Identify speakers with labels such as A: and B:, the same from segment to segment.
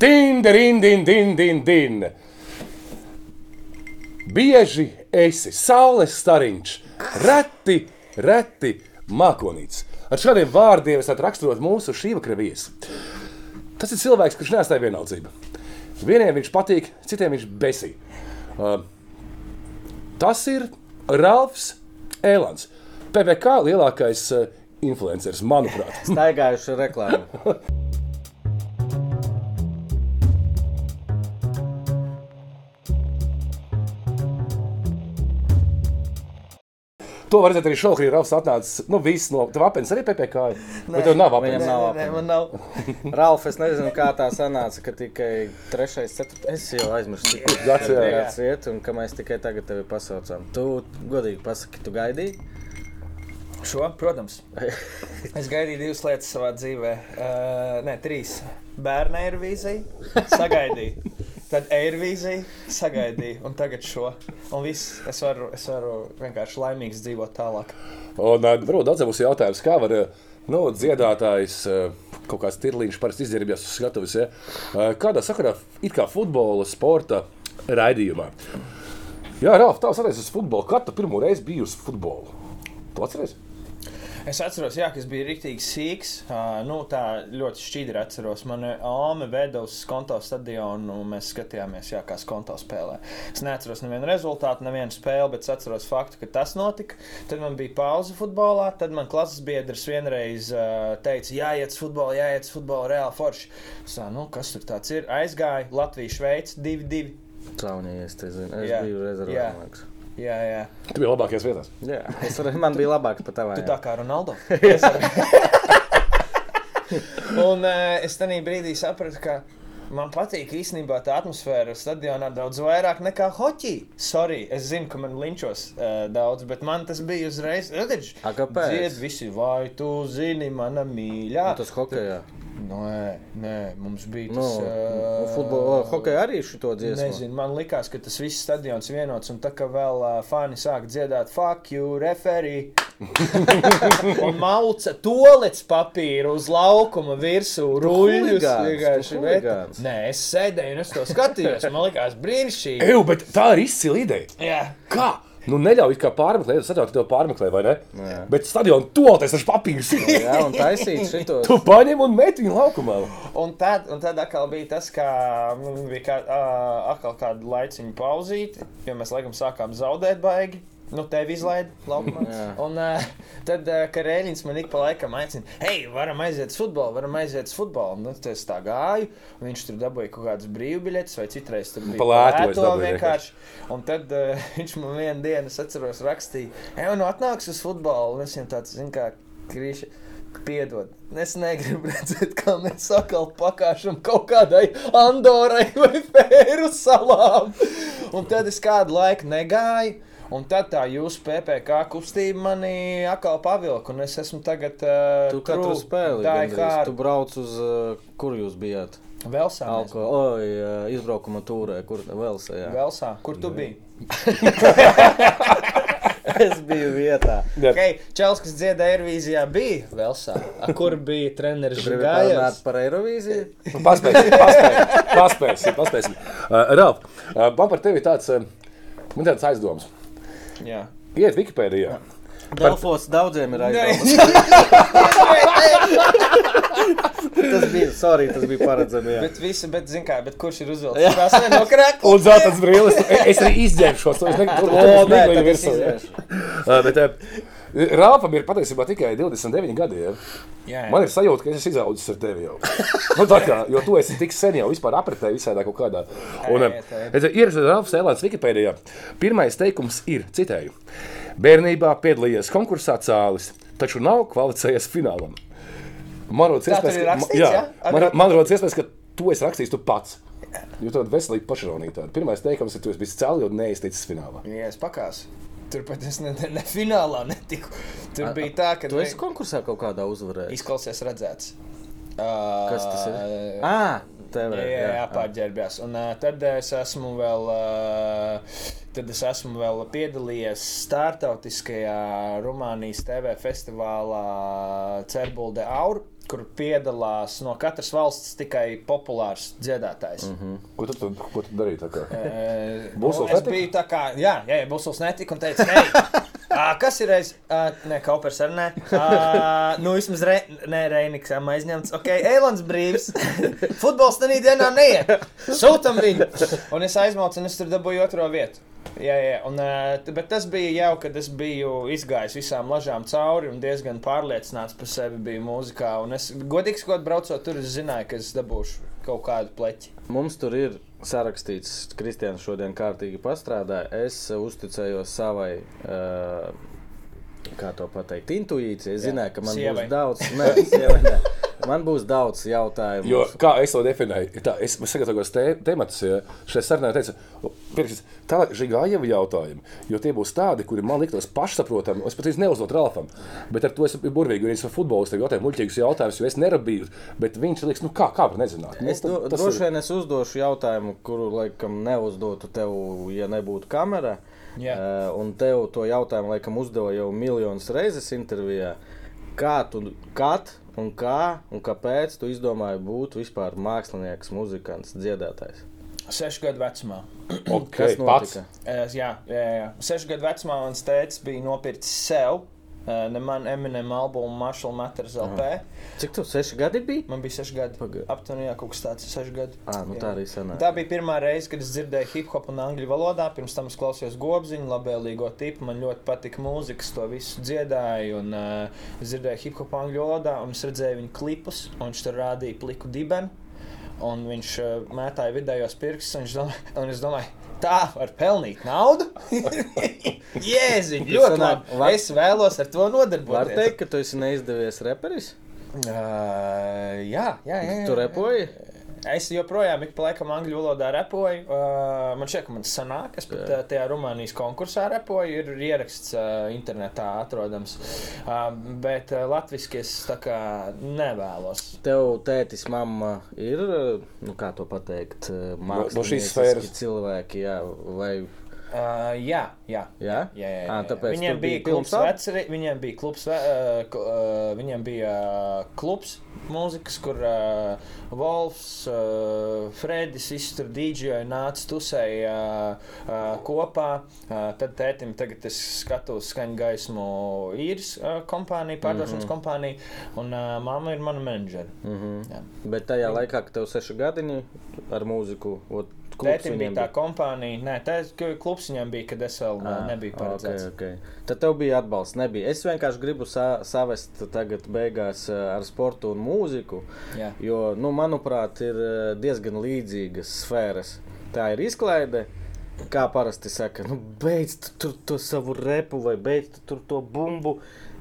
A: Din, din, din, din, din, din. Bieži esi saules stariņš, reti, reti mākonīts. Ar šādiem vārdiem es raksturot mūsu šī vakara viesi. Tas ir cilvēks, kurš neatstāja vienaldzību. Vieniem viņš patīk, citiem viņš besī. Uh, tas ir Ralfs Elans. PVK lielākais uh, influenceris, manuprāt.
B: Staigājuši reklāmu.
A: To var redzēt arī šovā, kad ir Ralfs atnācis. Nu, viss no tev apelsnes arī PPC. Bet tev nav apelsnes.
B: nav
C: Nē, nē, man nav.
B: Ralf, es nezinu, kā tā sanāca, ka tikai trešais, ceturtais, es jau aizmirsu, cik
A: Gads, jā.
B: gads iet, un ka mēs tikai tagad tevi pasaucām. Tu godīgi pasaki, tu gaidīji?
C: Šo, protams. Es gaidīju divas lietas savā dzīvē. Uh, nē, trīs. Bērnu aerobīziju, sagaidīju. Tad aerobīziju, sagaidīju. Un tagad šo. Un viss, es varu, es varu vienkārši laimīgs dzīvot tālāk.
A: Un daudziem būs jautājums, kā var nu, dziedātājs, kaut kāds tirliņš, parasti izģērbjas uz skatuves. Ja? Kādā sakarā, it kā futbola, sporta raidījumā. Jā, Rāf, tavs attiecas uz futbolu. Kad tu pirmo reizi biji uz futbolu? Tu atceries?
C: Es atceros, jā, ka es biju rīktīgi sīgs. Uh, nu, tā ļoti šķidri atceros. Man Alme veda uz konto stadionu, un mēs skatījāmies, jā, kā konto spēlē. Es neatceros nevienu rezultātu, nevienu spēli, bet atceros faktu, ka tas notika. Tad man bija pauze futbolā, tad man klases biedrs vienreiz uh, teica, jāiet uz futbolu, jāiet uz futbolu, reāli forši. Es tā, nu, kas tur tāds ir? Aizgāju Latvijas, Šveice 2-2.
B: Caunījies. Es biju rezervē,
C: Jā. jā.
A: Tu biji labākajās vietās.
B: Jā, es varu, man bija labāks par tavām.
C: Tu tā kā Ronaldo. Un uh, es tajā brīdī sapratu, ka man patīk īstenībā tā atmosfēra stadionā daudz vairāk nekā hoķī. Sorry, es zinu, ka man linčos uh, daudz, bet man tas bija uzreiz. Redz,
B: kāpēc?
C: Dzied visi, vai tu zini, mana mīļā.
B: Tas hokejā.
C: Nē, nē, mums bija
B: Nu,
C: tas.
B: nu, futbola, hokeja arī šito dziesmu.
C: Nezinu, man liekas, ka tas viss stadions vienots, un tā kā vēl uh, fani sāk dziedāt, fuck you, referee. un mauca tolets papīru uz laukuma virsū, ruļļus. vienkārši. Nē, es sēdēju un es to skatījos. Man liekas, brīnišķīgi.
A: Eju, bet tā ir izcila ideja.
C: Jā.
A: Kā? Nu, neļauj kā pārmeklēt, saprotu, ka tev pārmeklē, vai ne?
B: Jā.
A: Bet stadionā toties ar papīru.
B: Jā, un taisīt šito.
A: Tu paņem un met viņu laukumā.
C: Un tad, un tad atkal bija tas, ka mums bija kā, uh, atkal kāda laiciņa pauzīte, jo mēs laikam sākām zaudēt baigi. Nu, tevi izlaida laukumā. Un uh, tad uh, Karēļins man ik pa laikam aicina, hei, varam aiziet uz futbolu, varam aiziet uz futbolu. Nu, tad es tā gāju, un viņš tur dabūja kaut kādas brīvbiļetes, vai citreiz tur bija
A: Pa lētu es
C: lēto
A: dabūju
C: vienkārši. Un tad uh, viņš man vienu dienu, es atceros, rakstīja, ej, nu atnāks uz futbolu. Un es viņam tāds, zinu, kā krīši. Piedod, es negribu redzēt, kā mēs atkal pakāpsim kaut kādai Andorai vai Fēru salām. Un tad es kādu laiku negāju. Un tad tā jūsu PPC kustība manī atkal pavilka, un es esmu tagad. Uh,
B: Tu katru spēli
C: tā ir
B: gandrīz.
C: kā
B: Tu brauc uz, uh, kur jūs bijāt?
C: Velsā.
B: Alko, oi, uh, izbraukuma tūrē, kur Velsā, jā.
C: Velsā. Kur tu biji?
B: Es biju vietā.
A: Jā.
C: Okay, Čels, kas dziedāja Eirovīzijā, bija Velsā. A, kur bija treneris Žigājs?
B: parunāt par Eirovīziju?
A: Paspēsim, paspēsim, paspēsim. paspēsim. Uh, Ralf, uh, man par tevi tāds, uh, man tāds aizdoms.
C: Jā.
A: Iet Wikipēdijā.
B: Delfos daudziem ir aizdomas. Tas bija, sorry, tas bija paredzami, jā.
C: Bet, visi, bet, zin kā, bet kurš ir uzvilcis? Tas vien no krēkla.
A: Un zeltains brīlis. Es arī izģērbšu šos. Es negribu
B: O,
A: to
B: es.
A: Uh, Bet Rāfam ir patiesībā tikai 29 gadi. Ja?
C: Jā,
A: Man ir sajūta, ka es esmu izaudzis ar tevi jau. Nu, tā kā, jo tu esi tik sen jau vispār apritē visādā kaut kādā. Un,
C: Ej, ej.
A: es ierakstīju Rāfs Elāns Wikipēdijā. Pirmais teikums ir, citēju, bērnībā piedalījies konkursā cālis, taču nav kvalificējies finālam. Man rodas iespējas,
C: ir
A: ka,
C: rakstīts,
A: jā,
C: jā?
A: Man, man rodas iespējas, ka tu esi rakstījis tu pats. Jo tāda veselīga pašaronība. Pirmais teikums ir, tu esi bijis cēlis un neizticis finālā.
C: Jā, es pakāsu. Turpat es ne, ne, ne finālā netiku. Tur bija tā, ka
B: Tu esi konkursā kaut kādā uzvarējis.
C: izklausies redzēts.
B: Kas tas ir?
C: Uh,
B: Ā, tev
C: Jā, jā, jā pārģērbjās. Un uh, tad es esmu vēl, uh, tad es esmu vēl piedalījies startautiskajā Rumānijas TV festivālā Cerbulde Aur. Kur piedalās no katras valsts tikai populārs dziedātājs. Mm -hmm.
A: Ko tu, tu, ko tu darīji?
C: Uh,
A: Būsuls
C: es
A: netika?
C: biju tā kā, jā, jā, jā Būsuls netika un teica, hei, ā, kas ir reiz? Uh, nē, Kaupers arī nē. Uh, nu, vismaz re, nē, Reiniks ām aizņemts. Ok, Eilons brīvs. Futbols tenī dienā neiet. Sūtam viņu. Un es aizmaucu un es tur dabūju otro vietu. Jā, jā, un, t- bet tas bija jau, kad es biju izgājis visām lažām cauri un diezgan pārliecināts par sevi biju mūzikā. Un es, godīgi sakot, braucot tur, es zināju, ka es dabūšu kaut kādu pleķi.
B: Mums tur ir sarakstīts, Kristians šodien kārtīgi pastrādāja. Es uzticējos savai. Uh, Kā to pateikt? Intuīcija. Es
C: Jā.
B: zināju, ka man
C: Sievai.
B: būs daudz, nē, sievai, nē. Man būs daudz jautājumu.
A: Jo, kā es to definēju, ir tā, es sagatavoju te, tematus, ja šajā sarunā teicu, pirks, tā ir Gājeva jautājumi, jo tie būs tādi, kuri man liktos pašsaprotami. Es pat īsti neuzdot Ralfam, bet ar to es biju burvīgi, jo es ar futbolistu jautāju muļķīgus jautājumus, jo es nerabīju, bet viņš liks, nu kā, kā var nezināt. Nu,
B: Es do,
A: tas
B: droši
A: ir-
B: vien es uzdošu jautājumu, kuru laikam neuzdotu tev, ja nebūtu kamera.
C: Jā.
B: Uh, un tev to jautājumu laikam uzdeva jau miljonus reizes intervijā. Kā tu, kad un kā un kāpēc tu izdomāji būt vispār mākslinieks, muzikants, dziedātājs?
C: Sešu gadu vecumā.
A: Ok,
B: Kas
A: pats.
B: notika?
C: Es, jā, jā, jā. Sešu gadu vecumā mans tēvs bija nopircis sev. Eh, Ne man Eminem albumu Marshall Matters LP.
B: Cik tu seši gadi bija?
C: Man bija seši gadi. Aptuveni jā, kaut kas tāds - seši gadi.
B: Ah, nu
C: Jā.
B: tā arī sanāk.
C: Tā bija pirmā reize, kad es dzirdēju hip hop un angļu valodā. Pirms tam es klausījos gobziņu, labvēlīgo tipu. Man ļoti patika mūzika, es to visu dziedāju. Un, uh, dzirdēju hip hop angļu valodā, un es redzēju viņa klipus. un Viņš tur rādīja pliku dibenu. Un viņš uh, mētāja vidējos pirkstus. un viņš domā- Un es domāju, tā var pelnīt naudu. Jēziņ, ļoti labi.
B: var-
C: Es vēlos ar to
B: Var
C: nodarboties.
B: teikt, ka tu esi neizdevies reperis?
C: Uh, jā, jā, jā. jā.
B: Tu repoji?
C: Es joprojām ik pa laikam angļu valodā repoju. Uh, man šķiet, ka man sanāk, es pat uh, tajā Rumānijas konkursā repoju. Ir ieraksts uh, internetā atrodams. Uh, bet uh, latviešu es tā kā nevēlos.
B: Tev tētis, mamma ir, nu kā to pateikt, mākslinieci
A: sfēras.
B: cilvēki, jā, vai
C: Uh, jā, jā.
B: Jā?
C: jā, jā, jā, jā.
B: tāpēc
C: viņiem bija
B: bija
C: klubs, veceri, viņiem bija klubs, uh, uh, viņiem bija uh, klubs mūzikas, kur uh, Wolfs, uh, Fredis, tur dīdžoja, nāca tusēja uh, uh, kopā. Uh, tad tētim tagad es skatos skaņu gaismu īres uh, kompāniju, pārdošanas mm -hmm. kompāniju, un uh, mamma ir mana menedžera.
B: Mm -hmm.
C: Jā.
B: Bet tajā laikā, kad tev seši gadiņi ar mūziku, ot,
C: Tētim bija tā kompānija, nē, tā klubs viņam bija, kad es vēl
B: Ā,
C: uh, nebiju paredzēts.
B: Okay, okay. Tad tev bija atbalsts. Nebija. Es vienkārši gribu sa savest tagad beigās ar sportu un mūziku.
C: Jā.
B: Jo, nu, manuprāt, ir ā, diezgan līdzīgas sfēras. Tā ir izklaide. Kā parasti saka, nu, beidz tu tur to savu repu vai beidz tu tur to bumbu.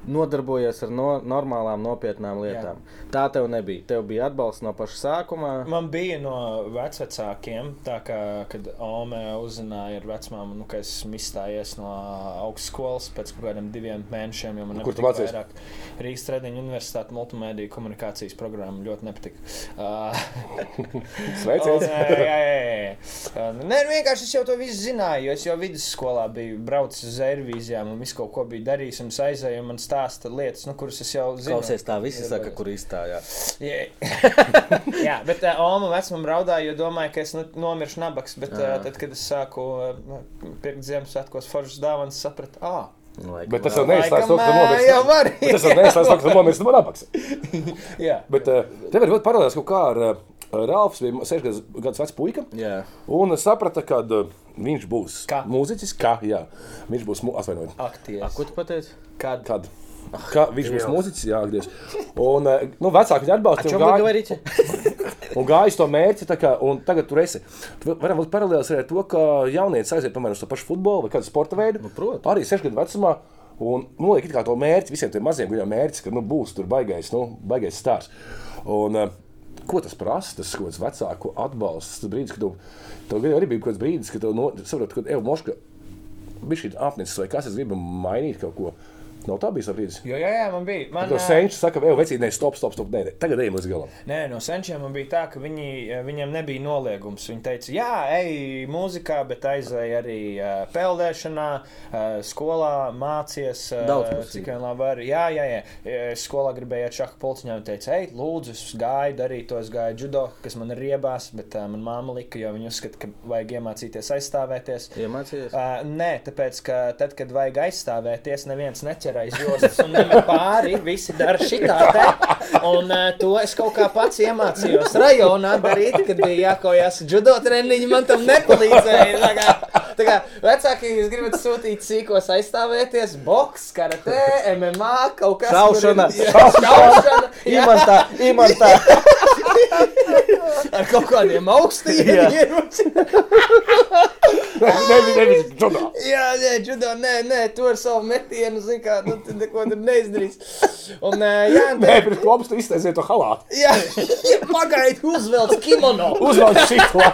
B: Nodarbojies ar no, normālām, nopietnām lietām. Jā. Tā tev nebija. Tev bija atbalsts no paša sākuma.
C: Man bija no vecākiem, tā kā, kad Ome uzzināja ar vecmāmu, nu, ka esmu izstājies no augstskolas pēc kaut kādiem diviem mēnešiem. jo Man
A: Kur tu mācījies?
C: vairāk Rīgas Tradiņu Universitātes multimediju komunikācijas programma. Ļoti nepatika. Un,
A: Sveiciens!
C: jā, jā, jā. Uh, Nē, nu, vienkārši es jau to visu zināju, jo es jau vidusskolā biju braucis uz aerobīzijām un visu kaut ko biju darījis. Un aizēju un stāsta lietas, nu, kuras es jau zinu.
B: Klausies, tā visi saka, kur izstājās.
C: Jā, Jā, bet uh, Oma vecumam raudāja, jo domāja, ka es nu, nomiršu nabaks. Bet uh, tad, kad es sāku uh, pirkt Ziemassvētkos foršas dāvanas, sapratu, ah,
B: Laikam
A: Bet tas jau neizslēdz to, ka nomirsti.
C: jā, var.
A: Tas jau neizslēdz to, ka tu nomirsti no nabaks.
C: jā.
A: Bet tev ir ļoti paralēls kaut kā ar Ralfs, bija 6 gadus vecs puika.
B: Jā.
A: Un saprata, ka Viņš būs
C: kā?
A: mūziķis, kā jā. Viņš būs
B: atvainojis.
C: Aktieris.
B: Ko tu pateici?
C: Kad?
A: Kad? Ah. Kā, viņš būs mūziķis, jā, griež. Un eh, nu, vecāki viņu atbalsta.
B: Viņš
A: gāja
B: arī
A: un gāja uz to mērķi, kā, un tagad tur esi. Tu varam būt paralēlis arī ar to, ka jaunieci aiziet piemēram uz to pašu futbolu vai kādu sporta veidu.
B: Nu, protams.
A: Arī sešu gadu vecumā. Un noliek nu, to mērķi visiem tiem maziem, kuriem ir mērķis, ka nu, būs tur baigais, nu, baigais stāsts. Un, uh, ko tas prasa? Tas kaut kāds vecāku atbalsts. Tas brīdis, kad tu, tev arī bija kaut kāds brīdis, kad tu no, saproti, ka Evo Moška bija šī apnicis vai kas, es gribu mainīt kaut ko. Nav tā bijis brīdis.
C: Jo, jā, jā, man bija. Man, ā,
A: senčs saka, vēl vecīt, nē, stop, stop, stop. Nē, nē. tagad ejam līdz galam.
C: Nē, no senčiem man bija tā, ka viņi, viņiem nebija noliegums. Viņi teica, jā, ej, mūzikā, bet aizēj arī uh, peldēšanā, uh, skolā mācies. Uh,
B: Daudzpusīgi.
C: cik vien labi var. Jā, jā, jā. Es skolā gribēju iet šādu pulciņā un teica, ej, lūdzu, es gāju, darīju to, es gāju judo, kas man ir riebās, bet uh, man māma lika, jo viņa uzskata, ka vajag iemācīties aizstāvēties.
B: Iemācījies?
C: Uh, nē, tāpēc, ka tad, kad vajag aizstāvēties, neviens neķer aiz jostas un nemet pāri. Visi dara šitā te. Un uh, to es kaut kā pats iemācījos rajonā darīt, kad bija jākaujas judo treniņi. Man tam nepalīdzēja. Tā kā, vecāki, jūs gribat sūtīt sīkos aizstāvēties, boks, karate, MMA, kaut kas
B: Šaušana.
C: Jā, šaušana. jā,
B: Imantā, imantā.
C: Ar kaut kādiem augstiem
B: Jā.
C: ieročiem.
A: Džodā.
C: Jā, nē, judo, nē, nē, tu ar savu metienu, zini, kā, nu, tu neko tur neizdarīsi. Un, jā,
A: Nē,
C: nē,
A: pirms klubs tu iztaisīji to halātu.
C: jā, pagaidi, uzvelc kimono.
A: Uzvelk šitā.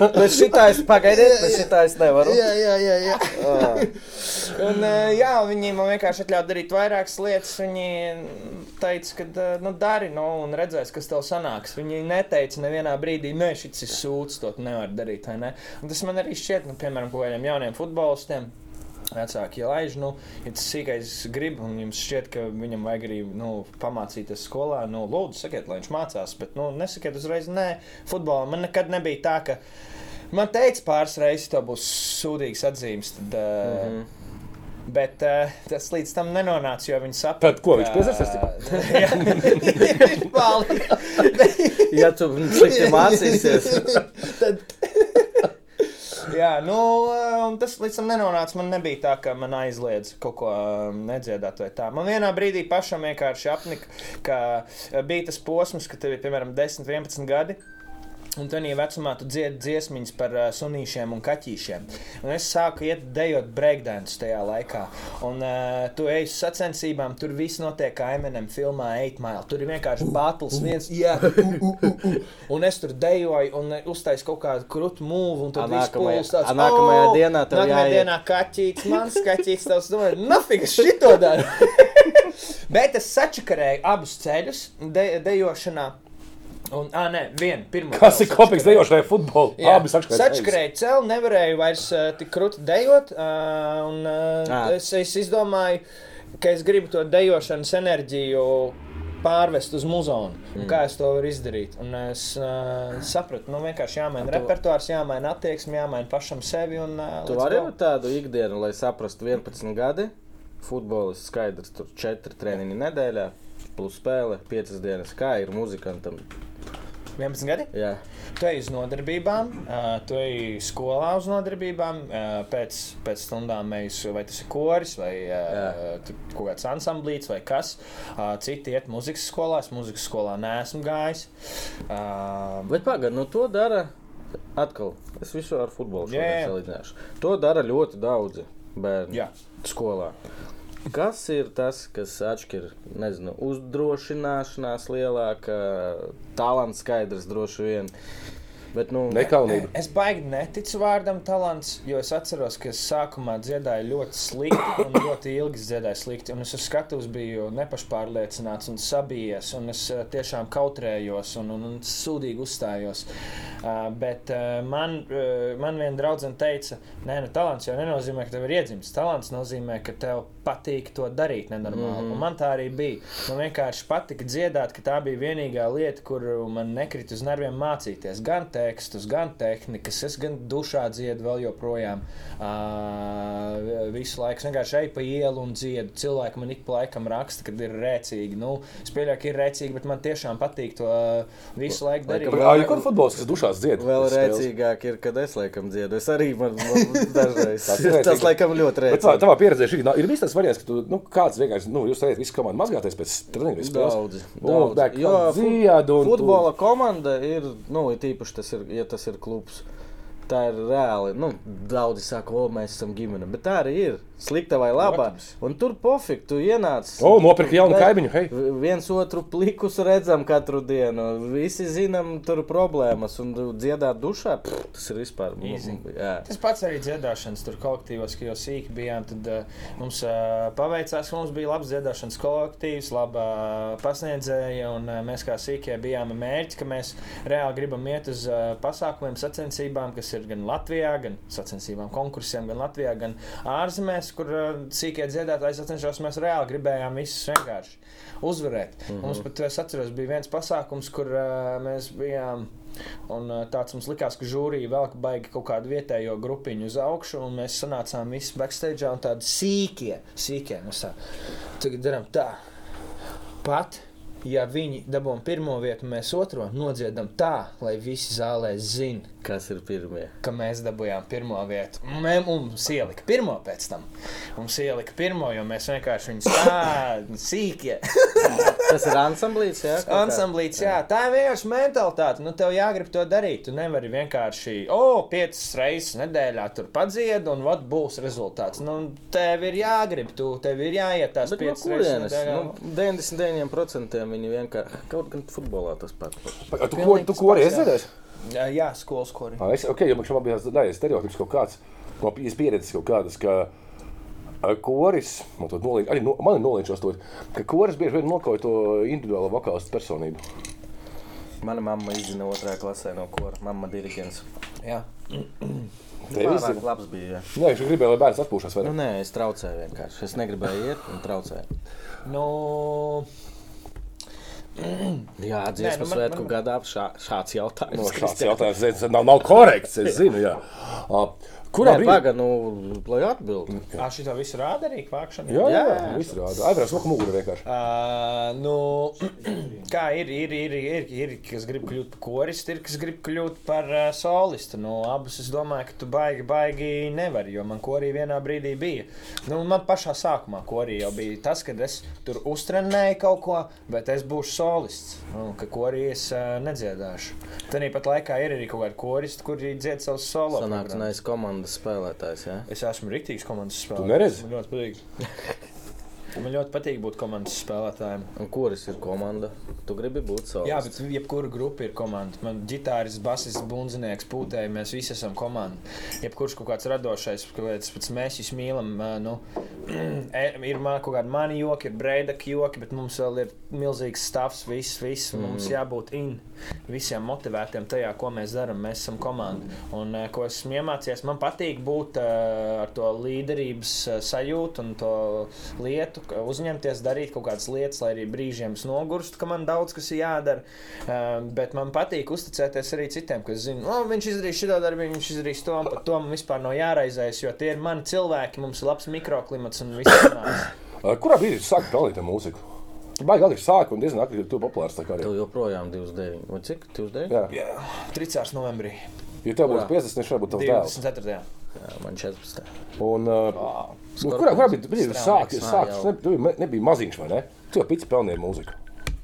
B: Bet šitā es pagaidiet, bet šitā es nevaru.
C: Jā, jā, jā. jā. Un, ā, jā, viņi man vienkārši atļāva darīt vairākas lietas. Viņi teica, ka ā, nu, dari, nu, un redzēs, kas tev sanāks. Viņi neteica nevienā brīdī, nē, šis ir sūds, to tu nevari darīt. Ne? Un tas man arī šķiet, nu, piemēram, kaut kādiem jauniem futbolistiem. Vecāki laiž, nu, ja tas sīkais grib, un jums šķiet, ka viņam vajag arī nu, pamācīties skolā, nu, lūdzu, sakiet, lai viņš mācās. Bet, nu, nesakiet uzreiz, nē, futbolā man nekad nebija tā, ka man teica pāris reizes, tev būs sūdīgs atzīmes. Tad, mm
B: Mhm.
C: -hmm. Bet uh, tas līdz tam nenonāca, jo viņi saprata.
A: Tad ko, viņš piezars
C: Jā,
B: Ja tu slikti mācīsies,
C: tad. Jā, nu, un tas līdz tam nenonāca. Man nebija tā, ka man aizliedz kaut ko eh, nedziedāt vai tā. Man vienā brīdī pašam vienkārši apnika, ka eh, bija tas posms, ka tev ir piemēram 10, 11 gadi. Un tādā vecumā tu dziedi dziesmiņas par uh, sunīšiem un kaķīšiem. Un es sāku iet dejot breakdance tajā laikā. Un uh, tu ej uz sacensībām, tur viss notiek kā Eminem filmā 8 Mile. Tur ir vienkārši battles, viens, jā, uh, uh, uh. un es tur dejoju un uztaisu kaut kādu krūtu mūvu. Un
B: A
C: tad viss
B: nākamajā-
C: pūlis tāds,
B: a nākamajā
C: "O,
B: dienā tev
C: Nākamajā
B: jāiet."
C: dienā kaķītis, mans kaķītis, tavs domāju, nafig, es šito daru. Bet es sačakarēju abus ceļus de, dejošanā. Un, ah, nē, vienu, pirmo.
A: Kas ir kopīgs
C: sačakarēju.
A: dejošanai futbolu?
C: Jā,
A: Abi sakšķēs.
C: sačakarēju celu, nevarēju vairs uh, tik krūti dejot. Uh, un, uh,
B: Ā.
C: es, es izdomāju, ka es gribu to dejošanas enerģiju pārvest uz muzonu. Mm. Kā es to varu izdarīt? Un es uh, sapratu, nu vienkārši jāmaina
B: tu-
C: repertuārs, jāmaina attieksme, jāmaina pašam sevi. Un, uh,
B: tu vari būt tādu ikdienu, lai saprastu 11 gadi. Futbolists skaidrs, tur 4 treniņi nedēļā, plus spēle 5 dienas. Kā ir muzikantam?
C: 11 gadi.
B: Jā,
C: Tu ej uz nodarbībām, tu ej skolā uz nodarbībām, pēc, pēc stundām ej uz, vai tas ir koris, vai tu- kaut kāds ansamblīts, vai kas. Citi iet muzikas skolā, es muzikas skolā neesmu gājis.
B: Bet pagaidi, nu to dara. Atkal, es visu ar futbolu
C: Jā, jā.
B: salīdzināšu. To dara ļoti daudzi bērni
C: Jā.
B: skolā. Kas ir tas, kas atšķir, nezinu, uzdrošināšanās lielāka, talants skaidrs droši vien. Bet, nu,
A: Nekaunība.
C: Es baigi neticu vārdam talants, jo es atceros, ka es sākumā dziedāju ļoti slikti un ļoti ilgi dziedāju slikti. Un es uz skatuves biju nepašpārliecināts un sabijies, un es eh, tiešām kautrējos un, un, un sūdīgi uzstājos. Uh, bet uh, man, uh, man viena draudzene teica, nē, nu, talants jau nenozīmē, ka tev ir iedzimis. Talants nozīmē, ka tev patīk to darīt nenormāli. Mm -hmm. Un man tā arī bija. Man vienkārši patika dziedāt, ka tā bija vienīgā lieta, kur man nekrita uz nerviem mācīties. Gan tekstus, gan tehnikas, es gan dušā dziedu vēl joprojām. Uh, visu laiku es vienkārši eju pa ielu un dziedu. Cilvēki man ik pa laikam raksta, ka ir rēcīgi. Nu, es pieļauju, ka ir rēcīgi, bet man tiešām patīk to uh, visu laiku darīt.
A: Jā, jau kur futbols, kas dušās dzied?
B: Vēl rēcīgāk ir, kad es laikam dziedu. Es arī man, man dažreiz
A: Tas
B: tas,
A: rēcīgi.
B: laikam ļoti
A: Bet tā,
B: rēcīgi.
A: tavā pieredzē šī. Ir bijis tas variants, ka tu, nu, kāds vienkārši, nu, jūs ejat visu komandu mazgāties pēc treniņa spēles.
B: Daudz,
A: Un, bek,
B: Jo futbola komanda ir, nu, ir tīpaši tas ir, ja tas ir klubs. Tā ir reāli. Nu, daudzi saka, o, mēs esam ģimene, bet tā arī ir. Slikta vai laba. Un tur pofīgi, tu ienāc.
A: O, nopirka jaunu kaimiņu, hei.
B: Viens otru plikus redzam katru dienu. Visi zinām, tur ir problēmas. Un dziedāt dušā, pff, tas ir vispār. Jā.
C: Tas pats arī dziedāšanas tur kolektīvos, ka jau sīki bijām. Tad uh, mums uh, paveicās, ka mums bija labs dziedāšanas kolektīvs, laba uh, pasniedzēja. Un uh, mēs kā sīkie bijām mērķi, ka mēs reāli gribam iet uz uh, pasākumiem, sacensībām, kas ir gan Latvijā, gan sacensībām, konkursiem, gan Latvijā, gan ārzemēs, kur uh, sīkie dziedātāji sacenšos. Mēs reāli gribējām visus vienkārši uzvarēt. Mm -hmm. Mums pat, es atceros, bija viens pasākums, kur uh, mēs bijām. Un tāds mums likās, ka žūrija vēl baigi kaut kādu vietējo grupiņu uz augšu, un mēs sanācām visi backstage un tādi sīkie, sīkie. Mēs tā, tagad darām tā. Pat, ja viņi dabūjām pirmo vietu, mēs otro nodziedam tā, lai visi zālē zinātu,
B: Kas ir pirmie?
C: ka mēs dabūjām pirmo vietu. Mē- Mums ielika pirmo pēc tam. Mums ielika pirmo, jo mēs vienkārši viņus tādi sīkie.
B: Tas ir ansamblīts, jā?
C: Ansamblīts, jā, tā ir vienkārši mentalitāte. Nu, tev jāgrib to darīt. Tu nevari vienkārši, o, oh, piecas reizes nedēļā tur padzied, un vat būs rezultāts. Nu, tev ir jāgrib, tu tev ir jāiet tās
B: Bet no
C: piecas reizes. nedēļā.
B: Nu, 99% viņi vienkārši kaut gan futbolā tas pats.
A: Tu ko, tu ko arī esi?
C: Jā, jā skolas korī.
A: Ah, Es, okay, jo man šobrīd bija tāds stereotips kaut kāds, no pieredzes kaut kādas, ka koris, man, to nolīdz, arī no, man nolīdžos to, ka koris bieži vien nokauj to individuālo vokālistu personību.
B: Mana mamma izzina otrajā klasē no kora. Mamma diriģents.
C: Jā.
B: Pārāk
A: izzina?
B: labs bija. Jā.
A: Viņš gribēja, lai bērns atpūšas.
B: Nu, nē, es traucēju vienkārši. Es negribēju iet un traucēju.
C: Nu,
B: Jā, dziesmu
C: nu,
B: svētku
C: man-
B: gadā šā, šāds jautājums.
A: No, šāds jautājums nav, nav korekts, es zinu. Jā. Kurā brīdī?
B: paga, nu, lai atbildētu.
C: ā, šito visu rāda arī kvākšana.
A: Jā, jā,
B: Jā.
A: jā. viss rāda. Aivars moka muguru vienkārši.
C: Uh, nu, kā ir, ir, ir, ir, ir, kas grib kļūt par koristu, ir kas grib kļūt par uh, solistu. Nu, abus es domāju, ka tu baigi, baigi nevari, jo man korī vienā brīdī bija. Nu, man pašā sākumā korī jau bija tas, kad es tur uztrenēju kaut ko, bet es būšu solists. Nu, ka korī es uh, nedziedāšu. Tad pat laikā ir arī kaut kādi koristi, kuri dzied savus solo.
B: Nais komandas spēlētājs, jā.
C: Es esmu rīktīgs komandas spēlētājs.
A: neredzi?
C: Man ļoti patīk. Man ļoti patīk būt komandas spēlētājiem.
B: Un kuras ir komanda? Tu gribi būt savs.
C: Jā, bet jebkura grupa ir komanda. Man ģitāris, basists, bundzinieks, pūtēji, mēs visi esam komanda. Jebkurš kaut kāds radošais, kāds pats mēs jūs mīlam. Nu, e- ir man kaut kādi mani joki, ir breidaki joki, bet mums vēl ir milzīgs stāvs, viss, viss. Mm. Mums jābūt in. Visiem motivētiem tajā, ko mēs darām. Mēs esam komanda. Un ko esmu iemācījies, man patīk būt ar to līderības sajūtu un to lietu, ka uzņemties, darīt kaut kādas lietas, lai arī brīžiem es nogurstu, ka man daudz kas ir jādara. Uh, bet man patīk uzticēties arī citiem, kas zina, oh, viņš izdarīs šo darbu, viņš izdarīs to, un par to man vispār nav jāraizējas, jo tie ir mani cilvēki, mums ir labs mikroklimats un viss
A: Kurā brīdī tu sāki ar mūziku? Baigi agri sāki un diezgan agri tu populārs.
B: Tu joprojām 29. Vai cik? 29?
A: Jā.
C: Jā, 3. novembrī,
A: Ja tev būtu
B: Kurā?
A: 50, viņš varētu būt tavs dēls.
C: 24.
B: Jā, man 14.
A: Un, uh. Nu, kurā, kurā brīdī brīdī tu sāki?
B: Strāvnieks.
A: sāki
B: Ā,
A: tu ne, tu ne- nebija maziņš, vai ne? Tu jau pici pelnīji mūziku.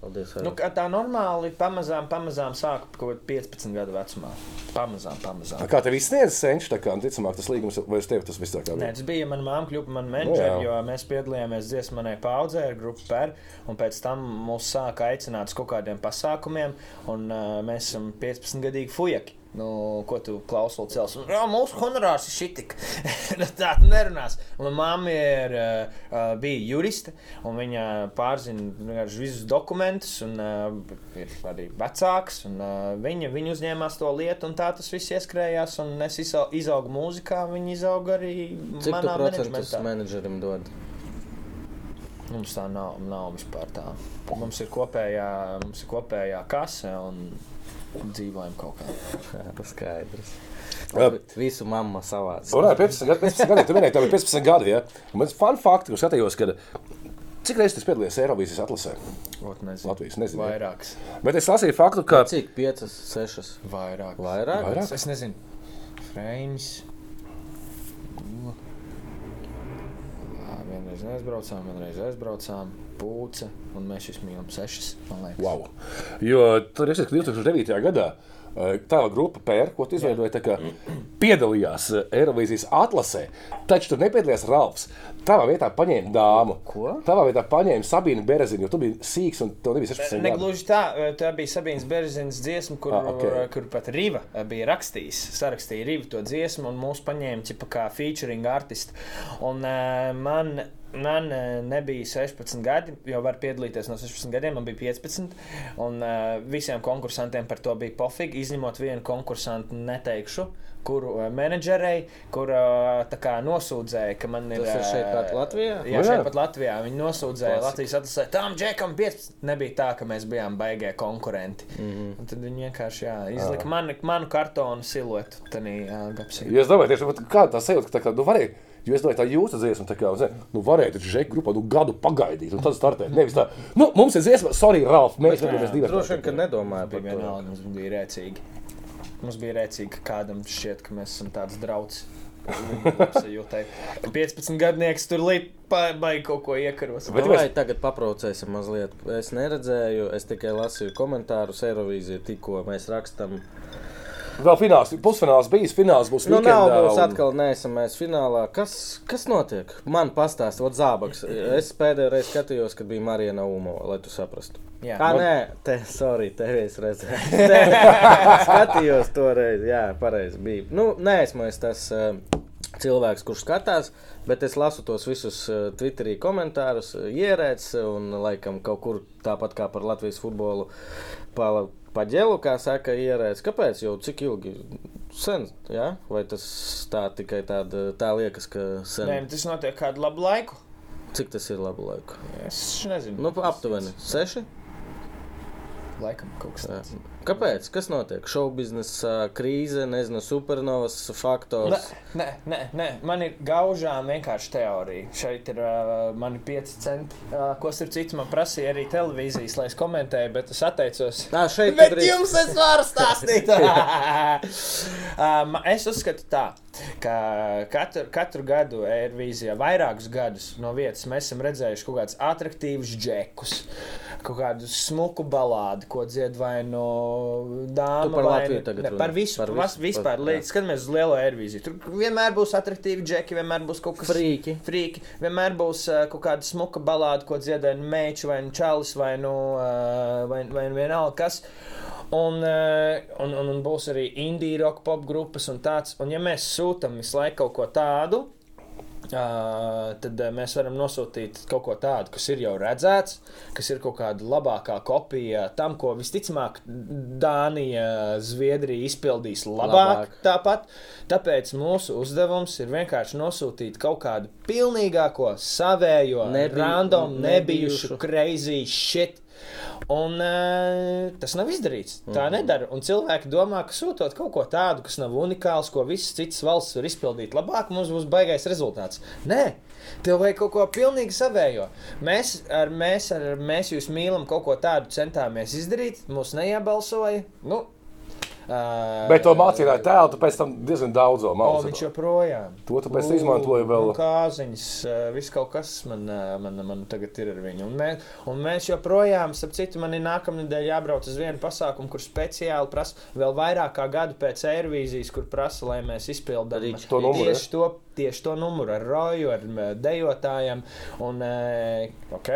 B: Paldies.
C: Nu, tā normāli, pamazām, pamazām sāku kaut kādā 15 gadu vecumā. Pamazām, pamazām.
A: Kā tev izsniedz senčs, tā kā, ticamāk, tas līgums, vai uz tevi tas viss tā kā
C: Nē,
A: bija?
C: tas bija mana māma, kļuva manu
A: Nu,
C: menedžeri,
A: jā.
C: jo mēs piedalījāmies dziesmu paudzē ar grupu PER. Un pēc tam mūs sāka aicināt uz kaut kādiem pasākumiem, un uh, mēs esam 15 gadīgi fujaki. Nu, ko tu klausies, cels? Jā, mūsu honorārs ir šitik. Tā tu nerunās. Un mamma ir, uh, bija juriste, un viņa pārzina visus dokumentus, un uh, ir arī vecāks. Un, uh, viņa, viņa uzņēmās to lietu, un tā tas viss ieskrējās. Un es izau- izaugu mūzikā, viņa izauga arī
B: Cik tu
C: manā
B: procentus
C: menedžmentā.
B: menedžerim dod?
C: Mums tā nav, nav vispār tā. Mums ir kopējā, mums ir kopējā kase un dzīvojam kaut kā.
B: Jā, tas skaidrs.
A: Jā.
B: Visu mamma savāds.
A: Un, jā, 15 gadi, 15 gadi, tu minēji, tev ir 15 gadi, ja? Un man fun fakti, ko skatījos, kad cik reizes tu piedalījies Eirovīzijas atlasē?
C: Ot, nezinu.
A: Latvijas, nezinu. ja?
C: Vairāks.
A: Bet es lasīju faktu, ka
B: Cik? 5, 6.
C: Vairāk.
B: Vairāk?
A: Vairāk?
C: Es nezinu. Freinis. Nu. Ā, Vienreiz aizbraucām, vienreiz aizbraucām. Pūce, un mēs jūs mīlam sešas.
A: Wow. Jo tur ir 2009. gadā. eh, Tava grupa PR, ko tā kā piedalījās eh, Eirovīzijas atlasē, taču tur nepiedalījās Ralfs. Tavā vietā paņēma dāmu.
B: Ko?
A: Tavā vietā paņēma Sabīnu Berezinu, jo tu biji sīgs un tev nebija 16
C: Ne
A: gadi.
C: gluži tā, tā bija Sabīnas Berzinas dziesma, kur,
A: Ah, ok.
C: kur pat Riva bija rakstījis. Sarakstīja Riva to dziesmu, un mūs paņēma ķipa, kā featuring artists. Un uh, man, man uh, nebija 16 gadi, jo var piedalīties no 16 gadiem, man bija 15. Un uh, visiem konkursantiem par to bija pofīgi, izņemot vienu konkursantu, neteikšu. Kuru uh, menedžerei, kur uh, tā kā nosūdzēja, ka man ir.
B: Tas ir šeit pat Latvijā?
C: Jā,
A: jā.
C: šeit pat Latvijā. Viņi nosūdzēja
B: Klasika.
C: Latvijas atlasē, tam džekam 15. Nebija tā, ka mēs bijām baigē konkurenti. Mm
B: Mhm.
C: -hmm. Tad viņi vienkārši jā, izlika mani, manu kartonu siluetu. Tanī, jā, gapsī.
A: Ja es domāju, tieši kā tā sajūta, ka tā kā, nu, varēja. Jo es domāju, tā jūsu dziesma, tā kā, zini, nu, varēja taču žēk grupā nu, gadu pagaidīt, un tad startēt. Nevis tā, nu, mums ir dziesma, sorry, Ralf, mēs vēlamies divas.
B: Droši vien, ka nedomāju
C: bija
B: par to.
C: vienalga, mums bija rēcīgi. Mums bija rēcīgi, ka kādam šķiet, ka mēs esam tāds draugs. Jūtai. 15 gadnieks tur baigi kaut ko iekaros.
A: Bet
B: Vai tagad paprocēsim mazliet? Es neredzēju, es tikai lasīju komentārus Eirovīzijā, tikko mēs rakstām.
A: Vēl fināls, pusfināls bijis, fināls būs
B: Nu, nav būs atkal neesam mēs finālā. Kas, kas notiek? Man pastāst, ot zābaks. Es pēdējo reizi skatījos, kad bija Marija Naumova, lai tu saprastu.
C: Jā.
B: Ah, nē, te, sorry, tevi es redzēju. Skatījos toreiz, jā, pareizi bija. Nu, nē, esmu es tas uh, cilvēks, kurš skatās, bet es lasu tos visus uh, Twitterī komentārus, uh, ierēdz un laikam kaut kur tāpat kā par Latvijas futbolu pa, pa ģelu, kā saka, ierēdz. Kāpēc? Jau cik ilgi? Sen, jā? Vai tas tā tikai tāda, tā liekas, ka sen?
C: Nē, tas notiek kādu labu laiku.
B: Cik tas ir labu laiku?
C: Es nezinu.
B: Nu, aptuveni seši.
C: Laikam kaut kas tāds.
B: Kāpēc? Kas notiek? Šobiznesa krīze, nezinu, supernovas faktors.
C: nē, nē, nē, man ir gaužām vienkārši teorija. Šeit ir uh, mani 5 centi. Uh, ko starp citu man prasīja arī televīzijas, lai es komentēju, bet es atteicos.
B: Tā šeit
C: Bet
B: drīkst-
C: jums es varu stāstīt. um, es uzskatu tā, ka katru, katru gadu Eirovīzijā, vairākus gadus no vietas mēs esam redzējuši kaut kādus attraktīvus džekus, kaut kādu smuku balādi, ko dzied vai no dāmas.
B: Par Latviju tagad
C: ne, par visu,
B: Par visu?
C: vispār.
B: Par-
C: skatāmies uz lielo Eirovīziju. Tur vienmēr būs attraktīvi džeki, vienmēr būs kaut kas
B: Frīki.
C: Frīki. Vienmēr būs uh, kaut kāda smuka balāde, ko dziedāja nu meitas, vai nu čalis, vai nu uh, vai, vai nu vienalga kas. Un, uh, un, un, un būs arī indiju roka pop grupas un tāds. Un ja mēs sūtām visu laiku kaut ko tādu, Uh, tad uh, mēs varam nosūtīt kaut ko tādu, kas ir jau redzēts, kas ir kaut kāda labākā kopija tam, ko visticamāk Dānija, Zviedrija izpildīs labāk.
B: Labāk.
C: Tāpat. Tāpēc mūsu uzdevums ir vienkārši nosūtīt kaut kādu pilnīgāko, savējo,
B: Nebiju-
C: random, nebijušu,
B: nebijušu.
C: crazy shit. Un uh, tas nav izdarīts. Tā
B: Mhm.
C: nedara. Un cilvēki domā, ka sūtot kaut ko tādu, kas nav unikāls, ko visas citas valsts var izpildīt labāk, mums būs baigais rezultāts. Nē, tev vajag kaut ko pilnīgi savējo. Mēs ar, mēs ar mēs jūs mīlam, kaut ko tādu centāmies izdarīt. Mūs neiebalsoja. Nu, uh,
A: Bet to mācītāju tēlu, tu pēc tam diezgan daudz
C: O,
A: mācīji.
C: viņš joprojām.
A: To tu pēc tam izmantoji vēl.
C: Nu, Kāziņas, eh, viss kaut kas man, eh, man, man tagad ir ar viņu. Un mēs, un mēs joprojām, starp citu, man ir nākamnedēļ jābrauc uz vienu pasākumu, kur speciāli prasa vēl vairāk kā gadu pēc Eirovīzijas, kur prasa, lai mēs izpildām.
A: To numuru,
C: tieši to. Tieši to numuru ar roju, ar dejotājiem. Un, eh, ok,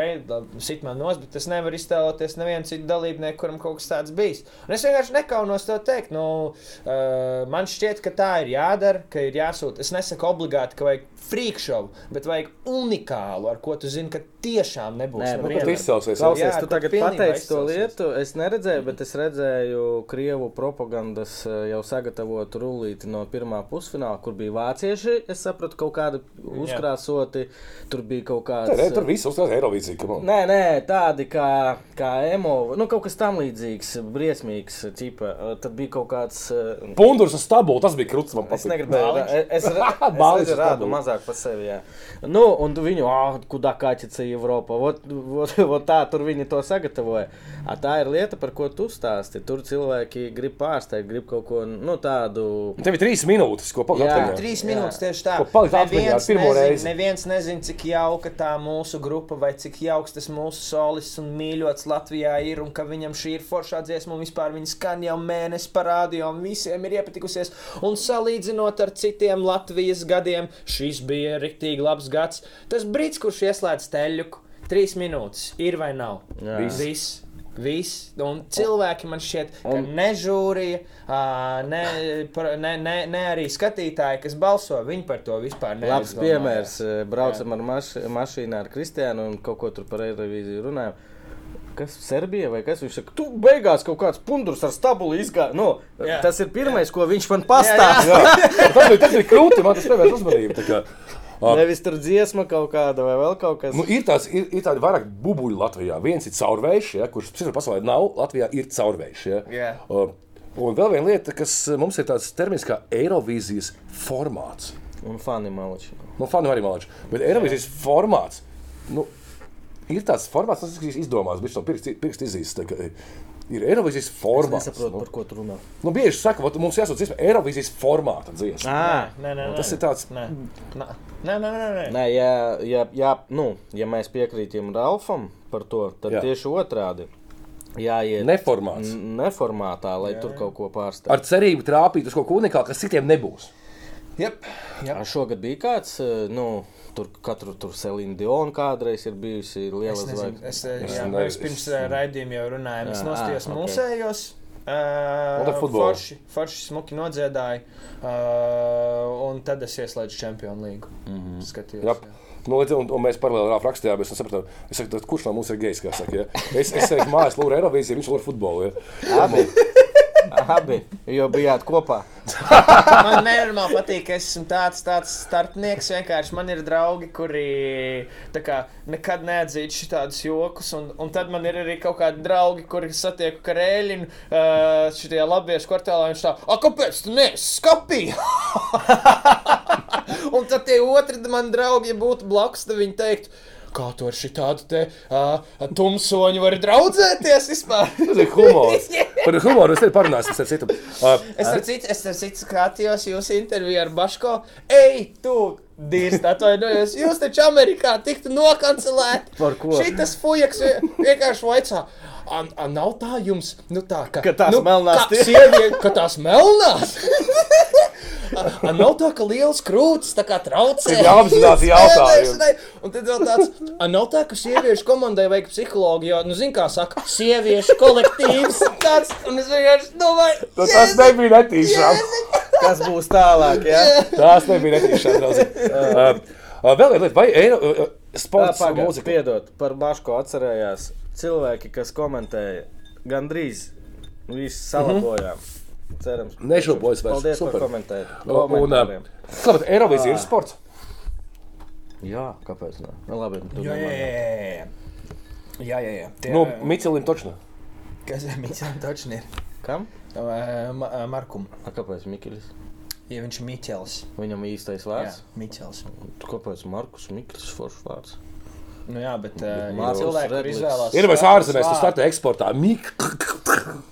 C: sit man nos, bet es nevaru iztēloties nevienu citu dalībnieku, kuram kaut kas tāds bijis. Un es vienkārši nekaunos to teikt. Nu, uh, man šķiet, ka tā ir jādara, ka ir jāsūta. Es nesaku obligāti, ka vajag frīkšovu, bet vajag unikālu, ar ko tu zini, ka tiešām nebūs.
B: Nē,
A: Kad izcelsies, jā.
B: Klausies,
C: Jā,
B: tu tagad pateici to lietu. Es neredzēju, bet es redzēju Krievu propagandas eh, jau sagatavotu rullīti no pirmā pusfināla, kur bija vācieši. Es sapratu, kaut kādi uzkrāsoti. Tur bija kaut kāds.
A: Nē, tur viss uzskatās Eirovīzija. come on.
B: Nē, nē, tādi kā, kā emo, nu kaut kas tam līdzīgs, briesmīgs. Ķipa. Tad bija kaut kāds. eh,
A: Pundurs uz stabulu, tas bija krūts man
B: Es negribēju, es, es, es rādu mazāk par sevi. Jā. Nu, un tu viņu, ah, kudā kaķica Eiropā, vot, vot, vot tā tur viņi to sagatavoja. A, tā ir lieta, par ko tu stāsti. Tur cilvēki grib pārsteigt, grib kaut ko nu, tādu.
A: Tev ir trīs minūtes, ko
B: Jā.
A: pagaidām.
C: Trīs
B: Jā.
C: minūtes tieši tā.
A: Ko palikt atmiņā pirmo
C: nezin,
A: reizi.
C: neviens nezina, cik jauka tā mūsu grupa vai cik jauks tas mūsu solis un mīļots Latvijā ir un ka viņam šī ir foršā dziesma un vispār viņa skan jau mēnesi parādījā un visiem ir iepatikusies. Un salīdzinot ar citiem Latvijas gadiem, šis bija riktīgi labs gads. Tas brīdis, kurš ieslēdz teļuku, trīs minūtes, ir vai nav?
B: Jā.
C: Viss. Viss. Viss, un cilvēki man šķiet, ka
B: Un-
C: ne žūrija, ne, ne, ne, ne arī skatītāji, kas balso, viņi par to vispār
B: Labs
C: neaizdomājās.
B: piemērs. Braucam ar maš mašīnu ar Kristiānu un kaut ko tur par Eirovīziju runājam. Kas Serbija vai kas? Viņš saka, tu beigās kaut kāds pundurs ar stabulu izgāja. Nu,
C: Jā.
B: tas ir pirmais, ko viņš man pastāstīja.
A: Jā, tas, tas bija krūti, man tas pievērst uzmanību.
B: Nevis tur dziesma kaut kāda vai vēl kaut kas.
A: Nu, ir, tās, ir, ir tādi vairāk bubuļi Latvijā. Viens ir caurvējš, ja, kurš citur pasaulē nav. Latvijā ir caurvējš. Ja.
C: Jā.
A: Uh, un vēl viena lieta, kas uh, mums ir tāds termins kā Eirovīzijas formāts.
B: Un fani maliči.
A: Nu, fani arī mālači. Bet Eirovīzijas formāts. Nu, Ir tāds formāts, kas ir izdomāts, bet no pirksta pirkst izzīst. tā kā Ir Eirovīzijas
B: Es
A: formāts.
B: nesaprotu,
A: Nu,
B: par ko tu runā.
A: nu, bieži saka, ka mums jāsūt dziesma Eirovīzijas formāta dziesma.
B: Ah,
C: Nē, nē, nē.
A: Tas ir tāds-
C: Nē, nē, nē, nē. nē, nē.
B: Nē, ja, ja, ja, nu, ja mēs piekrītam Ralfam par to, tad
A: Jā.
B: Jā. tieši otrādi. Jāiet
A: Neformāts.
B: neformātā, lai Jā. tur kaut ko pārstāvētu.
A: Ar cerību trāpīt uz kaut ko unikālu, kas citiem nebūs.
C: Jep, jep.
B: Šogad bija kāds, eh, nu, tur katru tur Selīna Diona kādreiz ir bijusi liela
C: Es nezinu,
B: zvaigzne.
C: es, eh,
A: Es
C: jā, mēs pirms eh, raidījuma jau runājām. Es
B: Jā,
C: nostājos
B: ā, ok.
C: mūsējos.
A: Un
C: Uh, forši, forši smuki nodziedāja, uh, un tad es ieslēdzu Champions League. Mm
B: Mhm.
C: -hmm. Skatījos,
A: jā. Nu, līdz, un, un mēs paralēli rāpām rakstījām, es sapratu, es saku, kurš no mums ir gejs. Saka, ja? Es, es teiktu, mājas lūdzu Eirovīziju, viņš lūdzu futbolu. Ja?
B: Abi. Abi, jo bijāt kopā.
C: Man nenormāli patīk, ka es esmu tāds, tāds starpnieks. Vienkārši man ir draugi, kuri kā, nekad neatzīst šādus jokus. Un, un tad man ir arī kaut kādi draugi, kuri satieku karēļinu uh, šajā latviešu kvartālā. Viņš tā, ah, kāpēc tu neskapīji? un tad tie otri man draugi, ja būtu blakus, tad viņi teiktu. Kā tu ar šādu te uh, tumsoņu vari draudzēties vispār?
A: Tas ir humors. Par humoru es te parunāsim ar citu. Uh,
C: Es ar citu, es ar citu skatījos jūsu interviju ar Baško. Ej, tu! Dīrst, atvainojos. Jūs taču Amerikā tiktu nokancelēti.
B: Par ko?
C: Šitas fujaks vie- vienkārši vaicā. A, a nav tā jums, nu tā, ka,
B: Ka tās
C: nu,
B: melnās
C: ka sievie, ka tās melnās. A, nav tā, ka liels krūtis tā kā traucē.
A: Ir jāapzinās jautājums.
C: spēlēšanai. Un tad vēl tāds, a nav tā, ka sieviešu komandai vajag psihologu, jo, nu, zin kā saka, sieviešu kolektīvs. Tāds, un es vienkārši domāju,
A: nu, tas nebija netīšām.
B: Kas būs tālāk? Ja?
A: Tas nebija netīšām. uh, vēl viena lieta, vai Eiro, sports mūzika?
B: piedod, par Baško atcerējās. Cilvēki, kas komentēja, gandrīz visu salabojām. Cerams,
A: Nešaubojas vairs.
B: Paldies
A: Super.
B: par komentējumu.
A: Uh. Kāpēc Eirovīzija ir sports?
B: Jā, kāpēc? Ne? Nu, labi, tu
C: Jā, jā, jā, jā. Jā, jā, jā. Tie,
A: Nu, Micelim točnu.
C: kas ir Miķels? Taču ir.
B: Kam?
C: Ma Markum.
B: A, kāpēc Mikls?
C: Ja viņš ir Miķels.
B: Viņam īstais
C: Jā,
B: vārds.
C: Miķels.
B: Kāpēc Markus Mikls foršs vārds?
C: Nu jā, bet uh, cilvēki,
B: Redlis.
C: izvēlās.
A: Ir vai ārzemēs, tu
C: vārdus.
A: startē eksportā. Mik.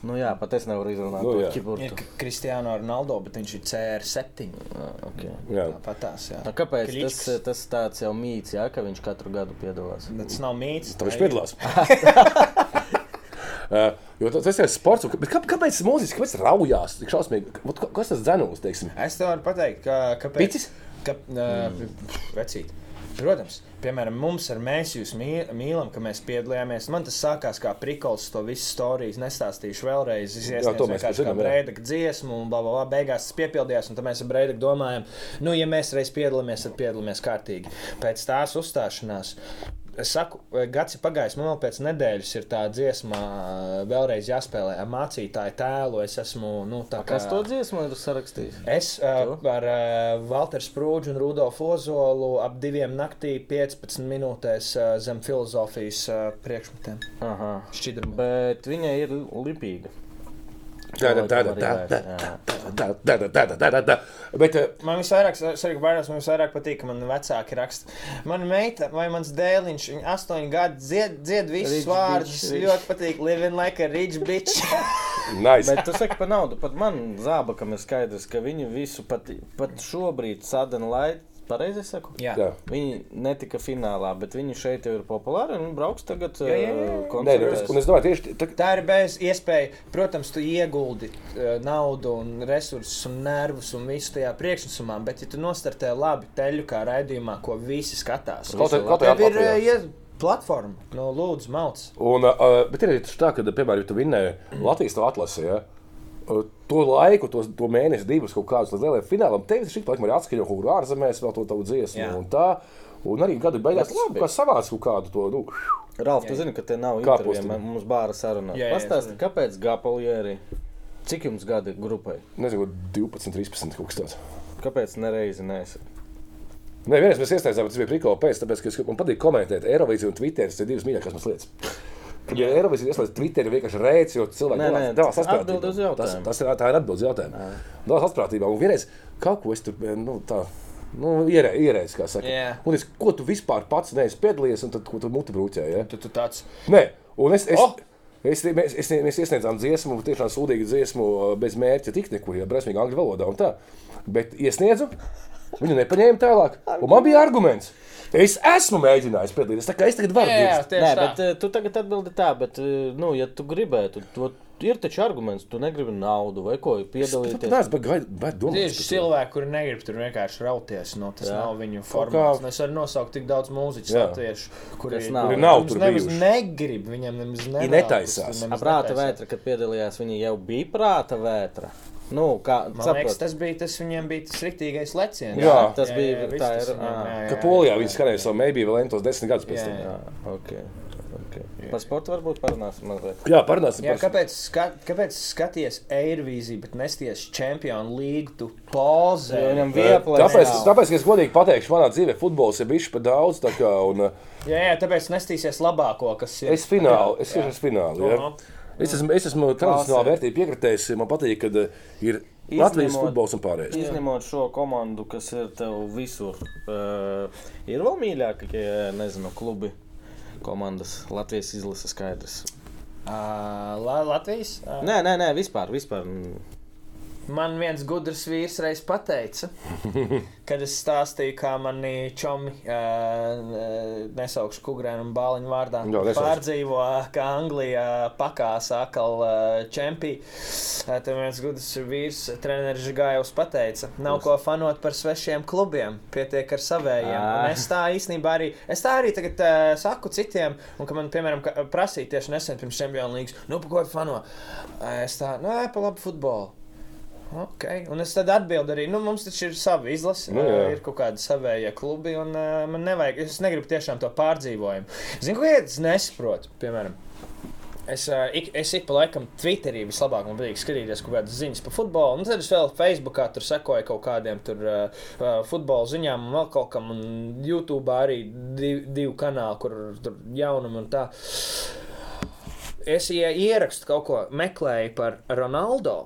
B: Nu jā, pat es nevaru izrunāt
A: Nu,
B: to
A: jā.
C: Ir
B: ķiburtu.
C: Kristiāno Ronaldo, bet viņš ir CR7.
B: Ah, okay.
A: Jā.
C: Tāpatās, jā.
B: Nu, kāpēc tas,
C: Kličks.
B: tas tāds jau mīts, jā, ka viņš katru gadu piedalās?
C: Bet Tas nav mīts.
A: Tā viņš piedalās. Uh, jo tas tas ir sports. Bet kā, kāpēc mūzikas, kāpēc raujās tik šausmīgi? Kas tas dzenūs, teiksim?
C: Es tev varu pateikt, ka, kāpēc.
A: Picis?
C: Ka, uh, vecīt. Protams, piemēram, mums ar mēs jūs mī- mīlam, ka mēs piedalījāmies. Man tas sākās kā prikols, to visu stāstīju. Nestāstīšu vēlreiz. Es
A: zinām, jā.
C: brēdaka dziesmu, un bla, bla, bla, beigās tas piepildījās. Un tad mēs ar brēdaku domājam, nu, ja mēs reiz piedalāmies, tad piedalāmies kārtīgi. Pēc tās uzstāšanās. Es saku, gads ir pagājis, man vēl pēc nedēļas ir tā dziesma, vēlreiz jāspēlē ar mācītāju tēlu. Es esmu, nu, kā.
B: Kas to dziesmu ir sarakstījis?
C: Es uh, ar uh, Walteru Sprūdžu un Rudolfu Ozolu ap diviem naktī 15 minūtēs uh, zem filozofijas uh, priekšmetiem.
B: Aha.
C: Šķidrumā.
B: Bet viņa ir lipīga.
A: Bet uh,
C: Man visvairāk, svarīgi, baidās, man visvairāk patīk, ka man vecāki raksta. Mana meita vai mans dēliņš, viņa astoņi gadi dzied, dzied visus
B: Rich
C: vārdus.
B: bitch, rich.
C: Ļoti patīk, living like a rich bitch.
A: nice.
B: Bet tu saki par naudu. Pat man zābakam ir skaidrs, ka viņi visu pat, pat šobrīd sadana lai Pareizi es saku.
C: Jā.
A: Jā.
B: Viņi netika finālā, bet viņi šeit jau ir populāri. Viņi brauks tagad
C: Jā, jā, jā.
B: eh,
A: Nē, nu, es, un domāju, tieši tā,
C: Tā ir bez iespēja. Protams, tu ieguldi uh, naudu, un resursus, un nervus un visu tajā priekšnesumā, bet, ja tu nostartē labi teļu kā raidījumā, ko visi skatās,
A: Kaut kā-
C: tev ir uh, ies- platforma, no lūdzu, mauc.
A: Un, uh, bet ir arī tā, ka, piemēram, ja tu vinnēji Latvijas to atlasi, ja, uh, to laiku, to, to mēnesi, divus kaut kādus līdz lielajam finālam, tev šī laikam arī atskaņo kaut kur ārzemēs, vēl to tavu dziesmu
C: Jā.
A: un tā. Un arī gada beigās
B: labi.
A: kā savāds kaut kādu to. Nu,
B: Ralf, tu zini, ka te nav intervija, mums bāra saruna.
C: Jā, jā,
B: Pastāsti, kāpēc Gapalieri? Cik jums gadi grupai?
A: nezinu, 12, 13 kaut kas tāds.
B: Kāpēc nereizi neesi?
A: Nē, vienreiz mēs iestājāmies, tas bija prikoli pēc, tāpēc, ka man patīk komentēt Eirovīziju un Twitter. Tas ir divas mīļākās lietas. Ja Eirovīzija ieslēdz Twitter, ir vienkārši rēcis, jo cilvēki
B: Nē, nē,
A: saprātībā.
B: atbild uz.
A: Tas, tas ir, tā ir atbildes jautājums. Dalās saprātībā. Un vienreiz kaut ko es tur, nu, tā. Nu, ierē, ierēdz, kā saka.
C: Jā.
A: Un es, ko tu vispār pats neesi piedalījies, un tad, ko tu muti brūķēji? Ja?
C: Tu, tu tāds
A: Nē, un es, es,
C: Oh!
A: es, mēs, es, mēs iesniedzām dziesmu, tiešām sūdīgu dziesmu, bez mērķa tik nekur, ja brīvīgi angļu valodā un tā. Bet iesniedzu, viņu nepaņēma tālāk. Un man bija arguments. Es esmu mēģinājis piedalīties, tā kā es tagad varu
C: tieši
B: Nē, bet uh, tu tagad atbildi tā, bet, uh, nu, ja tu gribētu, to ir taču arguments, tu negribi naudu vai ko piedalīties.
A: Bet domāju,
C: Tieši cilvēki, kuri negrib tur vienkārši rauties, no tas
B: Jā.
C: nav viņu formāts.
A: kā-
C: Es varu nosaukt tik daudz mūziķu, latviešu, kuri
B: Kas nav.
A: Kuri nav
C: nemaz
A: tur
C: nemaz negrib, viņam nemaz
A: netaisās.
B: Prāta vētra, kad piedalījās, viņi jau bija prāta vētra. Nu, kā
C: Man liekas,
B: saprot,
C: tas bija tas viņiem bija tas rīktīgais leciens.
A: Jā.
B: tas bija-
C: viss
B: tā
C: tas
B: ir,
C: viņiem,
B: ā.
C: jā, jā,
A: Ka
C: jā.
A: Polijā viņi skanēja savu maybe vēl entos desmit gadus pēc
C: Jā,
A: tam.
C: jā.
B: Jā, okay. Okay. Par sportu varbūt parunāsim mazliet.
A: Jā, parunāsim
C: Jā,
A: par
C: kāpēc, skat, kāpēc skaties Eirovīziju, bet nesties Champions League, tu pozē?
B: Viņam Vieplay
A: Tāpēc, tāpēc, ka es godīgi pateikšu, manā dzīvē futbols ir bijis par daudz. tā Kā, un,
C: Jā, jā, tāpēc nestīsies labāko, kas ir.
A: es finālu, es tieši esmu finālā. Ja?
C: Aha.
A: Es esmu, es esmu tradicionāli vērtību piekritējis. Man patīk, kad eh, ir Latvijas
B: Izņemot-
A: futbols un pārējais.
B: Izņemot šo komandu, kas ir tev visur, uh, ir vēl mīļākie, nezinu, klubi, komandas, Latvijas izlases skaidrs.
C: Ā, La Latvijas? Ā,
B: Nē, nē, nē vispār. vispār.
C: Man viens gudrs vīrs reiz pateica, kad es stāstīju, kā mani čomi, uh, nesaukšu kukurēnu un bāliņu vārdā,
A: nesauc.
C: pārdzīvo, kā Anglijā pakās atkal uh, čempī. Uh, Tad viens gudrs vīrs, treneris Gājovs, pateica, nav ko fanot par svešiem klubiem, pietiek ar savējiem.
B: Ā.
C: Un es tā īstenībā arī, es tā arī tagad uh, saku citiem, un ka man, piemēram, ka- prasīja tieši nesen pirms Champions League, nu, pa ko fano? Es tā, nu, ē, pa labu futbolu. Okay. Un es tad atbildu arī, nu, mums taču ir sava izlase,
A: Nu, jā.
C: ir kaut kāda savējā klubi, un uh, man nevajag, es negribu tiešām to pārdzīvojumu. Zinu, ko es nesaprotu, piemēram. Es, uh, ik, es ik pa laikam Twitterī vislabāk man patīk skatīties kaut kādas ziņas par futbolu. Un tad es vēl Facebookā tur sekoju kaut kādiem tur, uh, futbola ziņām, un vēl kaut kam, un YouTube arī div, divu kanālu, kur tur jaunumi un tā. Es ja ierakstu kaut ko, meklēju par Ronaldo.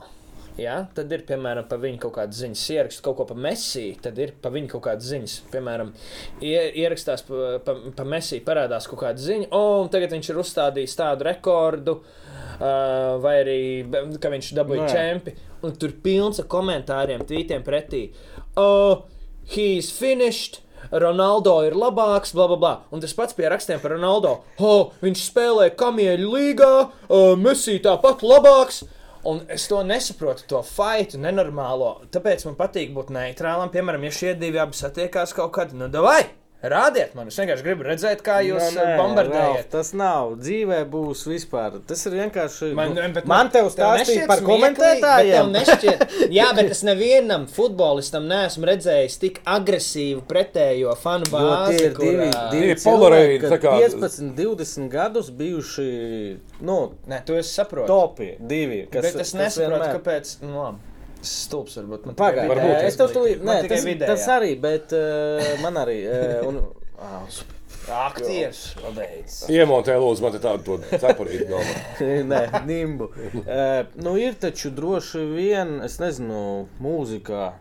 C: Ja? Tad ir, piemēram, par viņu kaut kādas ziņas, ierakstīt kaut ko par Messi, tad ir par viņu kaut kādas ziņas. Piemēram, ie- ierakstās par pa, pa Messi, parādās kaut kāda ziņa, oh, un tagad viņš ir uzstādījis tādu rekordu, uh, vai arī ka viņš dabūja čempi. Un tur pilns ar komentāriem, tvītiem pretī. Oh, he's finished! Ronaldo ir labāks, bla, bla, bla. Un tas pats pie rakstiem par Ronaldo. Oh, viņš spēlē kamieļu līgā, uh, Messi tāpat labāks. Un es to nesaprotu, to faitu, nenormālo. Tāpēc man patīk būt neitrālam. Piemēram, ja šie divi abi satiekās kaut kad, nu, vai! Rādiet man, es vienkārši gribu redzēt, kā jūs
B: Nē, nē,
C: bombardējat.
B: Ralf, Tas nav. Dzīvē būs vispār. Tas ir vienkārši.
C: Man,
B: nu,
C: bet
B: man tev
C: tev
B: stāstīja
C: nešķiet
B: par komentētājiem.
C: nešķiet- Jā, bet es nevienam futbolistam neesmu redzējis tik agresīvu pretējo fanu
B: Jo tie
C: bāzi.
B: ir divi, divi
A: kā-
B: 15, 20 gadus bijuši nu,
C: Nē, to es saprotu.
B: topi. Divi, kas,
C: bet es nesaprotu,
B: vienmēr-
C: kāpēc. Nu, labi. Stulbs varbūt. Man
B: Pagaid,
A: Varbūt.
B: es tev
C: Man
B: nē,
C: tikai
B: tas,
C: vidējā.
B: tas arī, bet uh, man arī. Uh, un, ah,
C: Aktieris. Pabeidz.
A: Iemontē, lūdzu, man te tādu cepurīti galvā.
B: Nē, nimbu. Uh, nu, ir taču droši vien, es nezinu, mūzikā.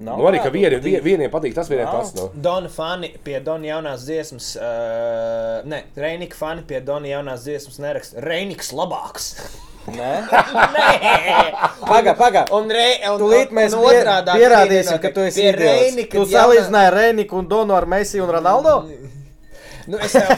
B: Nav
A: Nu, arī, ka vieni,
B: divu-
A: vie- vieniem patīk tas, vieniem tas. Nu.
C: Dona fani pie Dona jaunās dziesmas, uh, ne, Reinika fani pie Dona jaunās dziesmas neraksta. Reiniks labāks.
B: Nē,
C: Nē,
B: pagaidi, pagaidi.
C: un, re, un,
B: Tūlīt mēs
C: un
B: pie,
C: otrādā
B: pierādīsim, ka tu esi.
C: Reini,
B: Tu salīdzināji Reiniku un Donu ar Messi un Ronaldo?
C: Nu, es jau.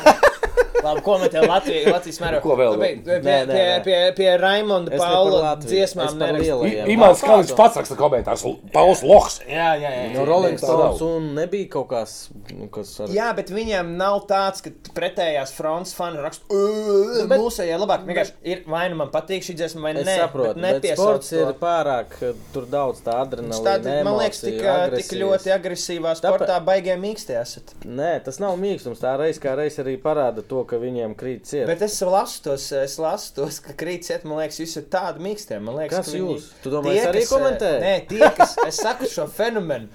C: Labi, ko mēs te Latvijā, Latvijas mērā?
A: Ko vēl?
C: Pie, pie,
B: Nē, nē,
C: pie,
B: nē.
C: pie, pie Raimonda
B: Es ne par
C: Paula
B: es
C: dziesmām nerakstu.
A: Imants Kalniņš pats raksta komentārs. Pauls Loks.
C: Jā, jā, jā.
B: No. Rolling. Stones un nebija kaut kas, nu, kas ar...
C: Jā, bet viņiem nav tāds, ka pretējās fronts fani raksta,
B: Nu,
C: ja labāk. Vienkārši ir vai nu man patīk šī dziesma, vai
B: Es
C: nē.
B: saprotu, bet, bet
C: nepiesauc
B: sports
C: to.
B: ir pārāk, tur daudz tā adrenalīna,
C: man liekas, tik, ļoti agresīvā sportā baigē mīksti esat.
B: Nē, tas nav mīkstums. Tā reiz kā reiz arī parāda to, ka viņiem krīt ciet.
C: Bet es lasu tos, es lasu tos, ka krītsiet, man liekas, jūs esat tādi mīksti. Man liekas,
B: Kas
C: ka viņi-
B: jūs? Tu domā, es
C: Tie,
B: arī
C: kas, eh,
B: komentēju?
C: Nē, tie, kas es saku šo fenomenu.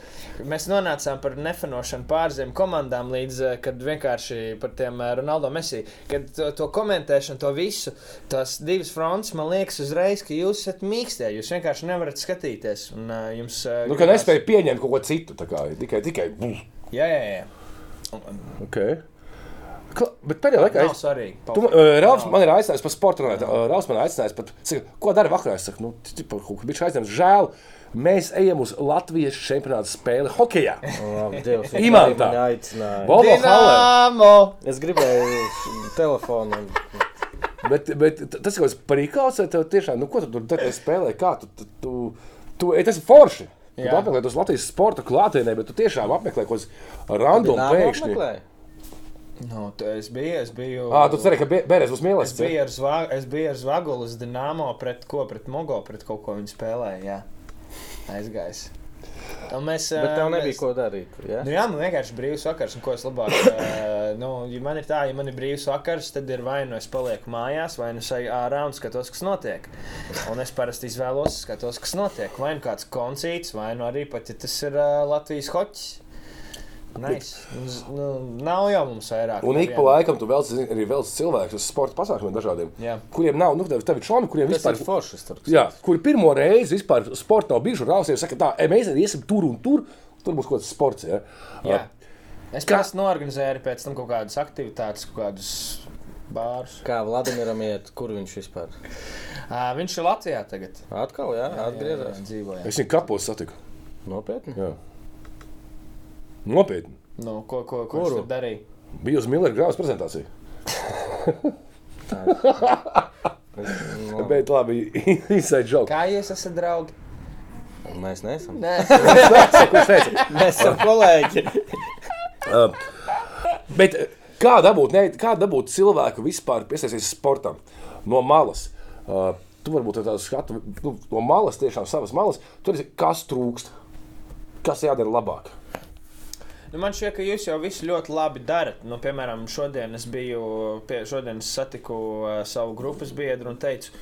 C: Mēs nonācām par nefanošanu pārzem komandām, līdz eh, kad vienkārši par tiem eh, Ronaldo Messi. Kad to, to komentēšanu, to visu, tās divas fronts, man liekas, uzreiz, ka jūs esat mīkstie. Jūs vienkārši nevarat skatīties. Un, jums,
A: Nu, ka nespēja pieņemt kaut ko citu. tā Kā, tikai, tikai.
C: Jā, jā, jā.
A: Okay. Bet pēdējā laikā
C: Nav
A: es.
C: svarīgi.
A: Tu, Rāvs man ir aicinājis par sporta. Uh, Rāvs man ir aicinājis, pat, saka, ko dara vakarā. Es saku, nu, tipa, kaut kā bija aicinājums. Žēl, mēs ejam uz Latvijas čempionāta spēli hokeja. Imantā. Halle.
C: Dināmo!
B: Es gribēju telefonu.
A: Bet, bet tas ir kaut kas parīkāls, vai tev tiešām, nu, ko tu tur spēlē? Kā tu, tu, tu, tu ej, tas ir forši. Tu apmeklē tos Latvijas sporta klātienē, bet tu tiešām apmeklē kaut kādas random pēkšņi.
C: Nu, es biju, es biju.
A: Ā, tu ceri, ka Bērēs būs
C: Es
A: mīlestības.
C: biju ar, zva, es biju ar Zvagulas Dienāmo pret ko? Pret Mogo, pret kaut ko viņi spēlēja. Jā, aizgājis. Un mēs,
B: Bet tev nebija
C: mēs-
B: ko darīt. Ja?
C: Nu, jā, man vienkārši ir brīvs vakars, un ko es labāk. nu, ja man ir tā, ja man ir brīvs vakars, tad ir vai nu es palieku mājās, vai nu es eju ārā un skatos, kas notiek. Un es parasti izvēlos, skatos, kas notiek. Vai nu kāds koncerts, vai nu arī pat, ja tas ir uh, Latvijas hoķis. Nice. Uz- Nu, nav jau mums vairāk.
A: Un ik pa laikam tu vēl zini, arī vēl cilvēkus uz sporta pasākumiem dažādiem,
C: Jā.
A: kuriem nav, nu, tev tev ir čomi, kuriem
B: Tas
A: vispār
B: ir citu.
A: Jā, kuri pirmo reizi vispār sporta nav bijuši. Rāvs saka, tā, "Ej, mēs iesim tur un tur. Tur būs kaut kāds sports. Ja?
C: Jā. Es parasti norganizēju arī pēc tam kaut kādas aktivitātes, kaut kādus bārus.
B: Kā Vladimiram iet, kur viņš vispār?
C: Uh, viņš ir Latvijā tagad.
B: Atkal, jā, atgriezās.
C: Dzīvoja.
A: Es viņu kapos satiku.
B: Nopietni.
A: Jā. Nopietni.
C: Nu, ko, ko, ko
B: Kuru?
C: viņš tur darīja?
A: Bija uz Millera grāmatas prezentācija. Bet labi, inside joke.
C: Kā jūs esat draugi?
B: mēs neesam.
C: Nē?
B: Mēs esam kolēģi.
A: Uh, bet kā dabūt, ne, kā dabūt cilvēku vispār piesaistīties sportam no malas? Uh, tu varbūt tādu skatu nu, no malas, tiešām savas malas. Tur ir kas trūkst, kas jādara labāk.
C: Nu, man šķiet, ka jūs jau visu ļoti labi darat. Nu, piemēram, šodien es biju, pie, šodien es satiku uh, savu grupas biedru un teicu,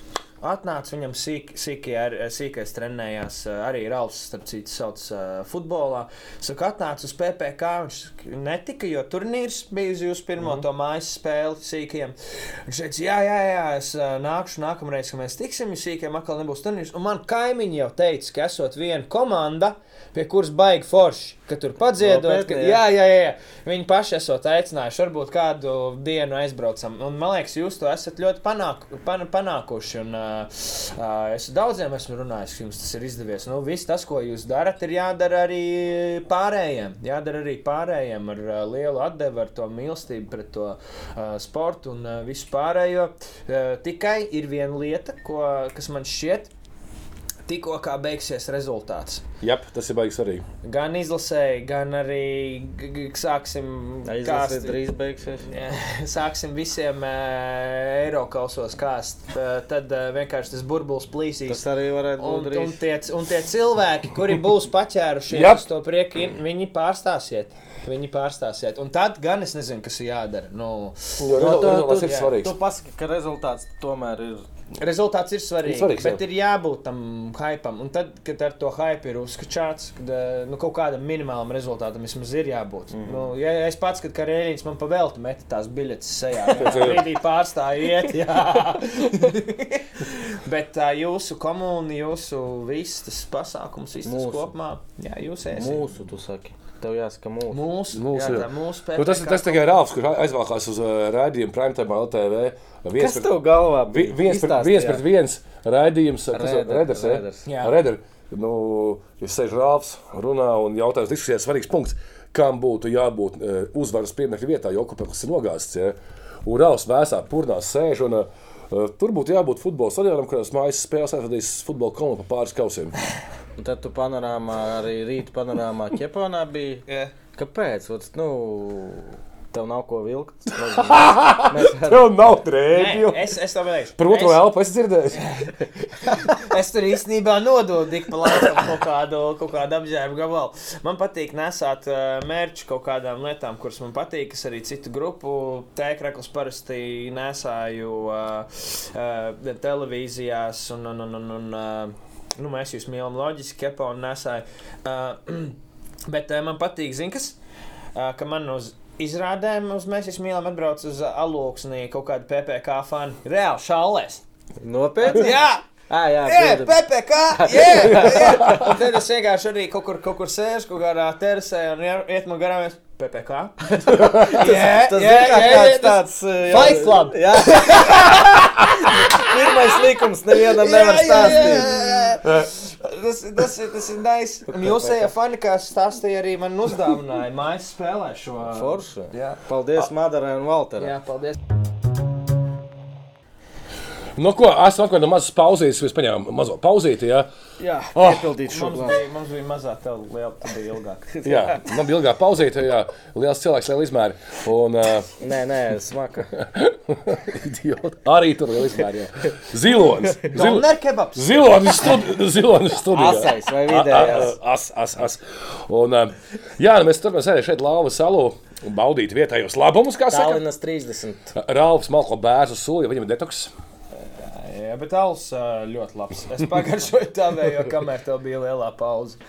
C: Atnāca viņam sīk, sīkie, ar, sīkais trenējās, arī Rāls, starp citu, sauc uh, futbolā. Saka, atnāca uz PPC, viņš netika, jo turnīrs bija uz jūsu pirmo mm. to mājas spēli sīkiem. Viņš teica, jā, jā, jā, es uh, nākšu nākamreiz, kad mēs tiksim, jo sīkiem atkal nebūs turnīrs. Un man kaimiņi jau teica, ka esot viena komanda, pie kuras baigi forši, ka tur padziedot. Ka, jā,
B: jā.
C: jā. Viņi paši esot aicinājuši, varbūt kādu dienu aizbraucam. Un, man liekas, jūs to esat ļoti panāk, pan, panākuši. Un, uh, es daudziem esmu runājis, ka jums tas ir izdevies. Nu, viss tas, ko jūs darat, ir jādara arī pārējiem. Jādara arī pārējiem ar uh, lielu atdevi, ar to mīlestību pret to uh, sportu un uh, visu pārējo. Uh, tikai ir viena lieta, ko, kas man šķiet. Tikko kā beigsies rezultāts.
A: Jā, tas ir baigi svarīgi.
C: Gan izlasēji, gan arī sāksim kāst-
B: drīz beigsies.
C: Jā, Sāksim visiem uh, eiro kausos kāst. Uh, tad uh, vienkārši tas burbulis plīsīs.
B: Tas arī varētu
C: Un,
B: būt
C: un,
B: drīz.
C: tie, un tie cilvēki, kuri būs paķērušies to prieku, viņi pārstāsiet. Viņi pārstāsiet. Un tad gan es nezinu, kas ir jādara. Nu,
A: Jo
B: No, tu-
A: rezultāts ir
C: jā,
A: svarīgs.
B: Tu pasaki, ka rezultāts tomēr ir.
C: Rezultāts ir svarīgs.
A: Svarīgs, jā.
C: bet ir jābūt tam hypam. Un tad, kad ar to hype ir uzskačāts, kad eh, nu, kaut kādam minimālam rezultātam vismaz ir jābūt. Mm -hmm. nu, ja es pats, kad karēļiņš man pavēlta meta tās biļetes sejā, tad brīdī pārstāja iet. jā. Bet tā jūsu komūna, jūsu viss tas pasākums, viss tas kopumā, jā, jūs esat.
B: Mūsu, tu saki. Tev jāsaka mūsu.
C: Mūsu,
A: Mūsu,
C: jā,
A: jā.
C: mūsu
A: Nu, tas, tas tikai Rāfs, kurš aizvākās uz uh, raidījumu Primetime LTV. Viens
B: Kas tev galvā bija?
A: viens, pret, viens pret viens raidījums, kas ir Reders.
B: Reders.
C: Jā.
A: Redder. Nu, ja sēž Rāfs, runā un jautājums diskusijā svarīgs punkts, kam būtu jābūt uh, uzvaras piemēra vietā, jo okupants ir nogāzts. Ja? Un Rāfs vēsā purnās sēž. Un, uh, tur būtu jābūt futbola stadionam, kurās mājas spēles atvadīs futbola komandu pa pāris kausiem.
B: Un tad tu panorāmā, arī rīta panorāmā ķeponā bija.
C: Jā.
B: Kāpēc? Ot, nu, tev nav ko vilkt. Mēs.
A: Tev nav
C: Nē,
A: drēbju.
C: es, es tam teikšu.
A: Otro
C: Es-
A: elpu es dzirdēju.
C: Es tur īstenībā nododu tik pa laikam kaut kādu, kaut kādu apģērbu gabalu. Man patīk nesāt uh, mērķu kaut kādām lietām, kuras man patīk. Es arī citu grupu tēkrakls parasti nesāju uh, uh, televīzijās un, un, un, un, un uh, nu, mēs jūs mīlam loģiski, kepa un nesāju. Uh, bet uh, man patīk, zin kas, uh, ka man uz izrādēm uz mēs jūs mīlam atbrauc uz uh, alūksnī kaut kādu PPK fani. Reāli šālēs.
B: Nopietni?
C: Jā!
B: Ah, jā,
C: Jā,
B: bilde.
C: PPC! Jā, jā. Un tad es vienkārši arī kaut kur, kaut kur sēžu, kaut kādā terasē un ie- iet man garām. es, PPC. Jā,
B: Tas ir tāds
C: Fight Club.
B: Pirmais likums nevienam nevar stāstīt.
C: Tas, tas, ir- tas ir nice. Un jūs ejat fani, kā stāstīja arī man uzdāvināja mājas spēlē šo.
B: Forši.
C: Jā.
B: Paldies Madarai un Valterai.
C: Jā, paldies.
A: Nu, ko, esmu atklājis no mazas pauzītes, mēs paņēmām mazo pauzīti. Ja?
C: Jā,
A: Oh,
B: Piepildīt šo
C: mums
B: plānu.
C: bija, mums bija mazā tev liela, tad bija ilgāk.
A: jā, man bija ilgā pauzīte, jā, liels cilvēks, liela izmēra. Un, uh,
B: Nē, nē, smaka.
A: idioti, arī tur liela izmēra. jā. Zilonis. Zil,
C: Doner kebabs.
A: zilonis, studi, zilonis studijā.
B: Asais vai vidējais?
A: As, as, as. Un, uh, jā, nu, mēs turpinām sēdēt šeit Lāvu salū un baudīt vietējos labumus, kā saka.
B: Tallinas 30.
A: Rāvs Malko bērnu sulu, ja viņam detoks.
C: Jā, bet alus ļoti labs. Es pagaršoju tavēju, kamēr tev bija lielā pauze.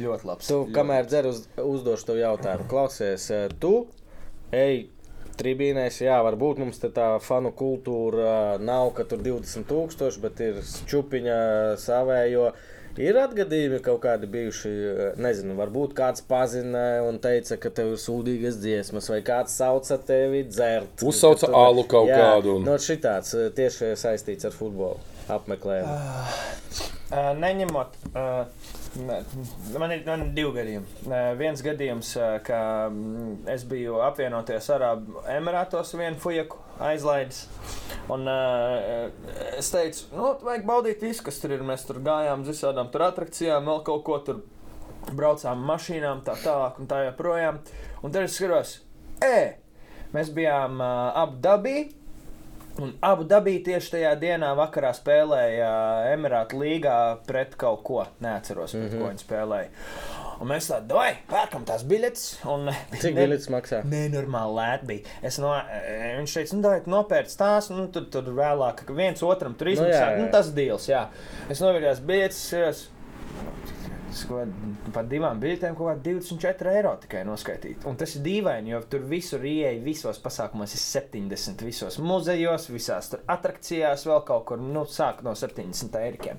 C: Ļoti labs.
B: Tu, kamēr dzer, uz, uzdošu tev jautājumu. Klausies, tu ej tribīnēs, jā, varbūt mums tā fanu kultūra nav, ka tur 20,000, bet ir čupiņa savējo. Ir atgadījumi kaut kādi bijuši, eh, nezinu, varbūt kāds pazina un teica, ka tev ir sūdīgas dziesmas, vai kāds sauca tevi dzert.
A: Uzsauca
B: Ka tu-
A: alu kaut
B: Jā,
A: kādu un-
B: No šitāds eh, tieši saistīts ar futbolu apmeklējumu.
C: Uh, neņemot. Uh, ne, man ir man ir divi gadījumi. Uh, viens gadījums, uh, ka mm, es biju apvienoties Arābu Emirātos vienu fujaku aizlaidis. Un, uh, es teicu, nu, vajag baudīt visu, kas tur ir. Mēs tur gājām uz visādām tur attrakcijām, vēl kaut ko tur braucām mašīnām, tā tālāk un tā joprojām. Un tad es skatos, e, mēs bijām uh, Abu Dabī. Un abu dabīgi tieši tajā dienā vakarā spēlēja Emirātu līgā pret kaut ko. Neatceros, pret mm -hmm. ko viņi spēlēja. Un mēs tādā domājam, pērkam tās biļetes. Un,
B: Cik biļetes maksā?
C: Nenormāli lēti bija. Es no, eh, viņš teica, nu, dodiet nopērts tās, nu, tur, tur vēlāk, viens otram tur
B: Nu,
C: izmaksā.
B: jā.
C: Nu, tas dīls, jā. Es novirzījos biļetes, par divām biļetēm kaut kādā 24 eiro tikai noskaitīt. Un tas ir dīvaini, jo tur visur ieeja, visos pasākumos ir 70, visos muzejos, visās tur attrakcijās, vēl kaut kur, nu, sāk no 70 eiro.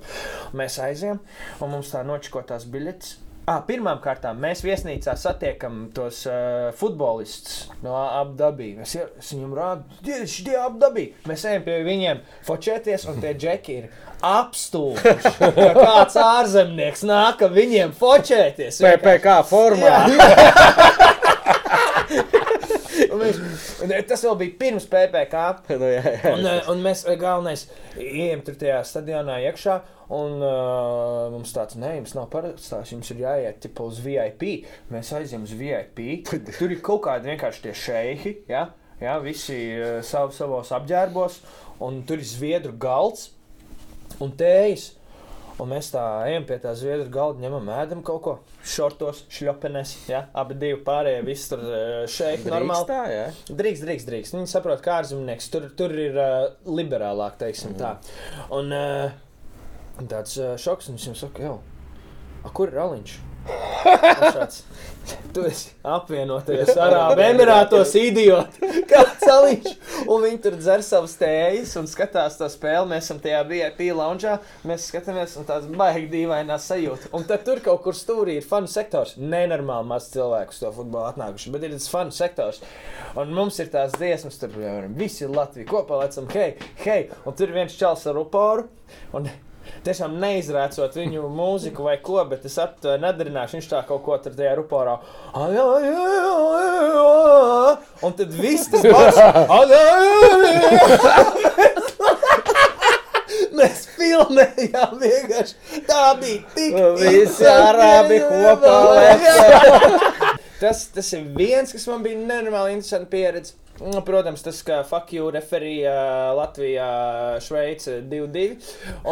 C: Mēs aizējām, un mums tā nočikotās biļetes. Ah, Pirmkārt, mēs viesnīcā satiekam tos uh, futbolistus no apgabala. Es, es viņam rādu, tieši tie apgabali. Mēs ejam pie viņiem, fočēties, un tie džeki ir apstulbuši. Kā kāds ārzemnieks nāk, viņiem fočēties.
B: PPC formā.
C: Un viņš, un tas vēl bija pirms PPC.
B: nu, jā, jā.
C: Un, eh, un mēs eh, galvenais ejam tur tajā stadionā iekšā. Un uh, mums tāds nē, jums nav paredzēts, jums ir jāiet tipa, uz VIP. Mēs aizjām uz VIP. Tur ir kaut kādi vienkārši tie šeihi, ja? Ja, visi uh, sav, savos apģērbos, un tur ir zviedru galds un tējas. Un mēs tā ejam pie tā zviedru galda, ņemam, ēdam kaut ko, šortos, šļopenes, ja? abi divi pārējie, visi tur šeit normāli.
B: Tā, jā.
C: Drīkst, drīkst, drīkst. Viņi saprot, kā ārzemnieks tur, tur ir uh, liberālāk, teiksim tā. Un uh, tāds uh, šoks, un viņš viņam saka, jau. A, kur ir Aliņš? Tu esi apvienoties Arābu Emirātos, idiot! Kāds aliņš! Un viņi tur dzer savas tējas un skatās to spēli. Mēs esam tajā VIP loungeā, mēs skatāmies un tāds baigi dīvainā sajūta. Un tad tur kaut kur stūrī ir fanu sektors. Nenormāli maz cilvēku to futbolu atnākuši, bet ir tas fanu sektors. Un mums ir tās dziesmas, tur piemēram, visi Latvija kopā, lecam, hei, hei! Un tur viens čels ar uporu. Un tiešām neizrācot viņu mūziku vai ko, bet es to nedarināšu. Viņš tā kaut ko tur tajā ruporā. Un tad viss tas pats. Mēs filmējām vienkārši. Tā bija tik
B: Visi arabi kopā.
C: Tas, tas ir viens, kas man bija nenormāli interesants pieredze. Nu, Protams, tas, ka fuck you referīja Latvijā, Šveice 2-2.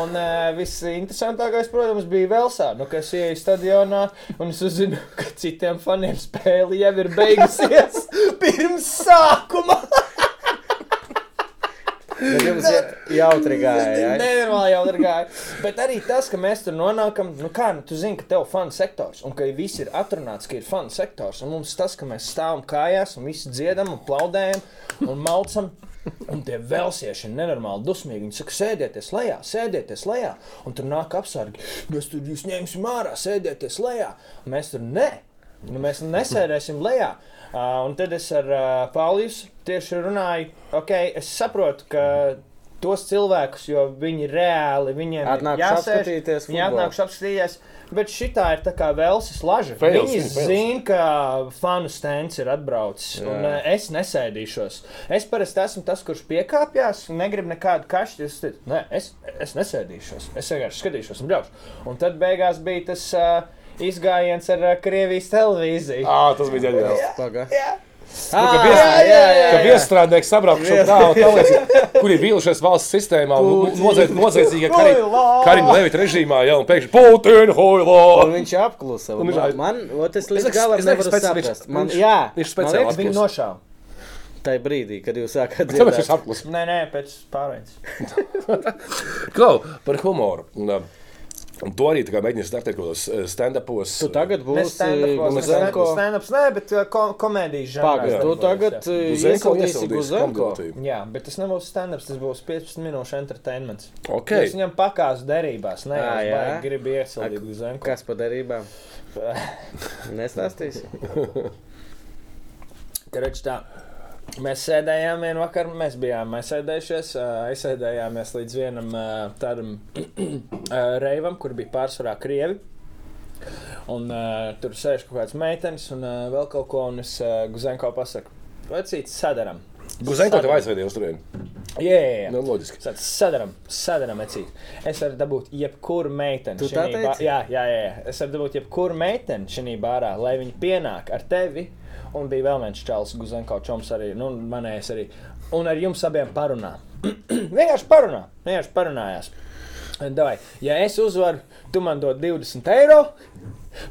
C: Un uh, viss interesantākais, protams, bija Velsā. Nu, es ienāku stadionā un es uzzinu, ka citiem faniem spēle jau ir beigusies pirms sākuma.
B: Bet jums ja- jautri gāja. Ja?
C: Nenormāli jau ir gājis. Bet arī tas, ka mēs tur nonākam, nu kā, nu, tu zini, ka tev fanu sektors, un ka viss ir atrunāts, ka ir fanu sektors. Un mums tas, ka mēs stāvam kājās un visi dziedam un plaudējam un malcam. Un tie velsieši ir nenormāli dusmīgi. Viņi saka, sēdieties lejā, sēdieties lejā. Un tur nāk apsargi. Mēs tur jūs ņemsim ārā, sēdieties lejā. Un mēs tur nē, nu, mēs nesēdēsim lejā. Uh, un tad es ar uh, Pāvils tieši runāju, ok, es saprotu, ka tos cilvēkus, jo viņi reāli viņiem jāsēž,
B: apskatīties
C: viņi atnākuši apskatīties. Bet šī ir tā kā Velsas laža.
A: Fails,
C: Viņi zina, ka fanu stends ir atbraucis.
B: Jā.
C: Un, uh, es nesēdīšos. Es parasti esmu tas, kurš piekāpjas, negribu nekādu kašķi. Es, Nē, es, es nesēdīšos. Es vienkārši skatīšos un braucu. Un tad beigās bija tas uh, izgājiens ar uh, Krievijas televīziju.
A: Ah, tas bija ģeniāls.
B: Ah,
A: ka vies-
B: jā, jā, jā,
A: Ka
B: jā.
A: viestrādnieki sabraukuši un tā, un tā liekas, kur ir vīlušies valsts sistēmā un noziedz- noziedzīgie kari,
C: Hoilā!
A: Karim Levita režīmā, ja, un pēkšņi Putin,
B: Un
A: hoilo!
B: viņš apklusa.
A: Un viņš
B: Man, man ot, es
A: Es
B: līdz galam
A: viņš-
B: saprast. Man,
A: viņš-
B: jā,
A: viņš speciāli
C: Viņu nošāva.
B: tajā brīdī, kad jūs sākat
A: Tāpēc es
B: dzirdēt.
A: apklusu.
C: Nē, nē, pēc pārējais.
A: Klau, par humoru. Un, to arī mēģināju startēt kaut kādos uh, stand-upos.
B: Tu tagad
C: Mēs
B: būsi Guzenko.
C: stand-ups, nē, bet uh, ko, komēdijas žanrā.
B: Pagaidā, tu
C: stand-upos,
B: tagad
C: jā.
B: eh,
A: Guzenko
B: iesildīsi
A: iesildīs
B: Guzenko.
C: Jā, bet tas nebūs stand-ups, tas būs 15 minūšu entertainments.
A: Ok.
C: Es viņam pakāsu derībās, jau
B: jā?
C: tā, gribu iesildīt uz zemu.
B: Kas pa derībām? Nestāstīsi?
C: Karoči tā. Mēs sēdējām vienā vakarā, mēs bijām aizsēdējušies, aizsēdējāmies līdz vienam tādam reivam, kur bija pārsvarā krievi. Un uh, tur sēž kaut kāds meitenes un uh, vēl kaut ko, un es uh, Guzenko pasaku, vecīt, sadaram.
A: Guzenko tev aizvedīja uz turieni.
C: Jā, jā, jā.
A: Nu, loģiski.
C: Tāds Sadaram, sadaram, ecīt. Es varu dabūt jebkuru meiteni.
B: Tu tā teici?
C: Jā, jā. jā. Es varu dabūt jebkuru meiteni šajā bārā, lai viņi pienāk ar tevi. Un bija vēl viens čels, Guzenko čoms arī, nu, manējais arī. Un ar jums abiem parunā. vienkārši parunā, vienkārši parunājās. Davai, ja es uzvaru, tu man dod 20 eiro.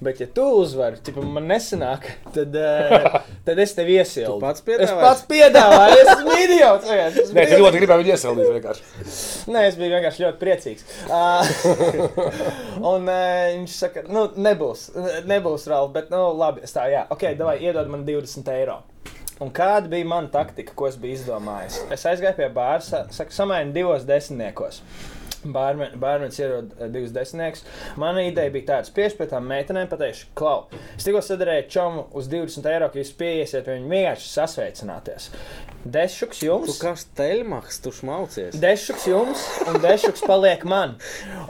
C: Bet, ja tu uzvari, tad man nesanāk, tad, uh, tad es tev iesilu.
B: Tu pats
C: Es
B: piedāvāji?
C: pats piedāvāju, es esmu idiots. es esmu
A: Nē, tu ļoti gribēji viņu iesildīt vienkārši.
C: Nē, es biju vienkārši ļoti priecīgs. Uh, un uh, viņš saka, nu, nebūs, nebūs Ralf, bet, nu, labi, es tā, jā, ok, davai, iedod man 20 eiro. Un kāda bija mana taktika, ko es biju izdomājis? Es aizgāju pie bāra, sa- saku, samaini divos desmitniekos. Bērns ierod eh, divus desmitniekus. Mana ideja bija tāda, spiež pie tām meitenēm, pateikšu, klau. Es tikko sadarīju čomu uz 20 eiro, ka jūs pieiesiet, viņi vienkārši sasveicināties. Dešuks
B: Tu
C: jums!
B: kā steļmaks, tu šmaucies.
C: Dešuks jums, un dešuks paliek man.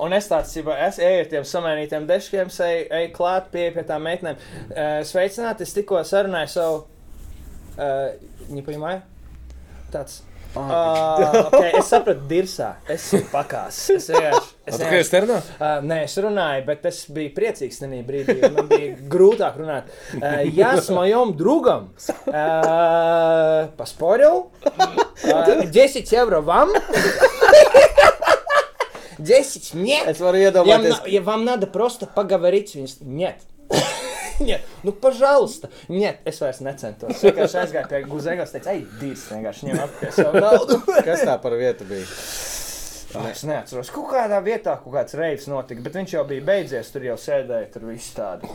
C: Un es tāds, ja es eju ar tiem samainītiem deškiem, eju, eju klāt pie, pie tām meitenēm. Uh, sveicināti, es tikko sarunāju savu. Uh, Viņa pajumāja? Tāds. Uh, okay, es sapratu, dirsā. Es esmu pakās. Es vienkārši. Es
A: Tu kā esi ternā?
C: Uh, nē, es runāju, bet es biju priecīgs tajā brīdī. jo Man bija grūtāk runāt. Uh, ja с моим другом uh, поспорил, uh, 10 евро вам, 10 мне.
B: Es varu
C: Я,
B: iedomāties,
C: на- я- вам надо просто поговорить. Viņas- Нет. Нет, nu, пожалуйста. Нет, es vairs necentos. Es vienkārši aizgāju pie Guzēgas, teicu, ej, dīrs, vienkārši ņem atpakaļ savu naudu.
B: kas tā par vietu bija.
C: Es neatceros, kaut kādā vietā kaut kāds reizes notika, bet viņš jau bija beidzies. Tur jau sēdēja, tur viss tādi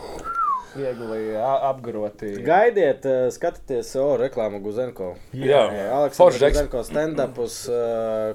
C: viegli a- apgaroti.
B: Gaidiet, eh, skatieties, o, reklāmu Guzenko.
A: Jā,
B: Aleksandrs
A: Foršs Džeks.
B: Guzenko stand-upus. Uh,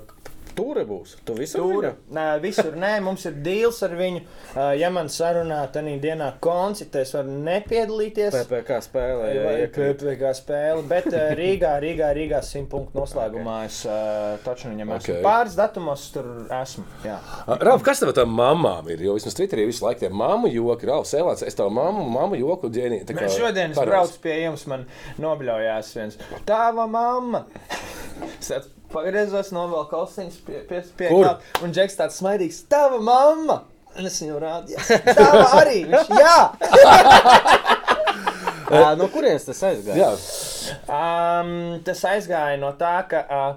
B: Tūri būs. Tu visur viņu?
C: nē, visur nē, mums ir deals ar viņu. Uh, ja man sarunā tajā dienā koncertē, es varu nepiedalīties.
B: PPC spēlē. jā, iekrīt.
C: PPC spēle, bet uh, Rīgā, Rīgā, Rīgā simt punktu noslēgumā es uh, taču viņam esmu.
A: Ok.
C: Pāris datumos tur esmu. Jā.
A: Rāf, kas tev tam mamām ir? Jo vismaz Twitterī visu laiku tie mammu joki, Rāf, Sēlāns, es tavu mammu, mammu joku tā kā
C: Šodien es braucu pie jums, man nobļaujās viens. Tava mamma! Pagriezos, novelku austiņas pie, pie, pie kāda, un Džeks tāds smaidīgs. Tava mamma! Un es viņu rādīju. Tava arī! Viņš, jā!
B: Ā, No kurienes tas aizgāja?
A: Jā,
C: Um, tas aizgāja no tā, ka uh,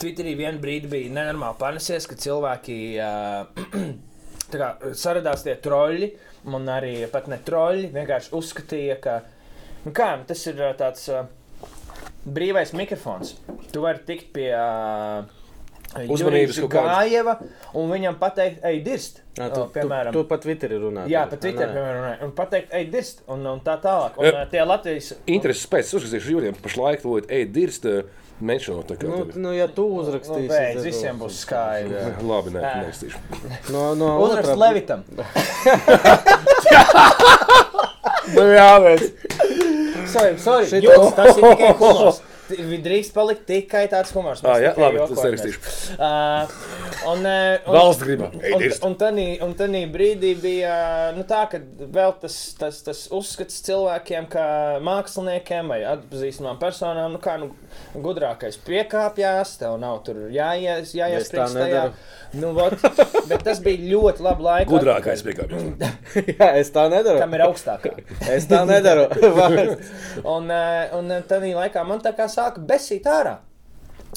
C: Twitterī vienā brīdī bija nenormāli panesies, ka cilvēki uh, tā kā, saradās tie troļļi, un arī pat ne troļļi, vienkārši uzskatīja, ka nu kā, nu tas ir uh, tāds uh, brīvais mikrofons. Tu vari tikt pie. Uh,
A: Uzmanības.
C: Gājeva, un viņam pateikt, ej, dirst.
B: Ā,
C: O,
B: Tu,
C: piemēram,
B: tu, tu pat Twitterī runā.
C: Jā, pat Twitter,
B: Ā, nē.
C: piemēram, runāja, un pateikt, ej, dirst, un, un tā tālāk. Un,
A: E-
C: tie Latvijas
A: intereses pēc, es uzskatīšu jūriem pašlaik, lūdzu, ej, dirst, menšinot. tā kā
B: Nu, nu, ja tu
C: Nu,
B: uzrakstīsi,
C: beidz,
B: tad
C: visiem
B: būs.
C: skaidrs.
B: Jā.
A: Labi, nē,
C: Ā.
A: neiztīšu.
B: No, no
C: Uzrakst
B: otrā-
C: Levitam.
A: Nu, jā, bet.
C: Sorry, sorry.
B: Šito-
C: Jūs, tas ir tikai humors. T- Drīkst palikt tikai tāds humors.
A: Ā, jā, labi, tas
C: jokojamies.
A: nerakstīšu.
C: Uh, un, uh, un,
A: Valsts gribā. Ej,
C: Un, un, un tanī brīdī bija nu, tā, ka vēl tas, tas, tas uzskats cilvēkiem, kā māksliniekiem vai atpazīstamām personām, nu, kā nu, gudrākais piekāpjas, tev nav tur jāies,
B: Es tā
C: jāiespriež tajā.
B: nedaru.
C: Nu, vot, bet tas bija ļoti labi laika.
A: Gudrākais piekāpjas.
B: Jā, es tā nedaru.
C: Kam ir augstākā?
B: Es tā nedaru.
C: Un, un tādā laikā man tā kā sāka besīt ārā.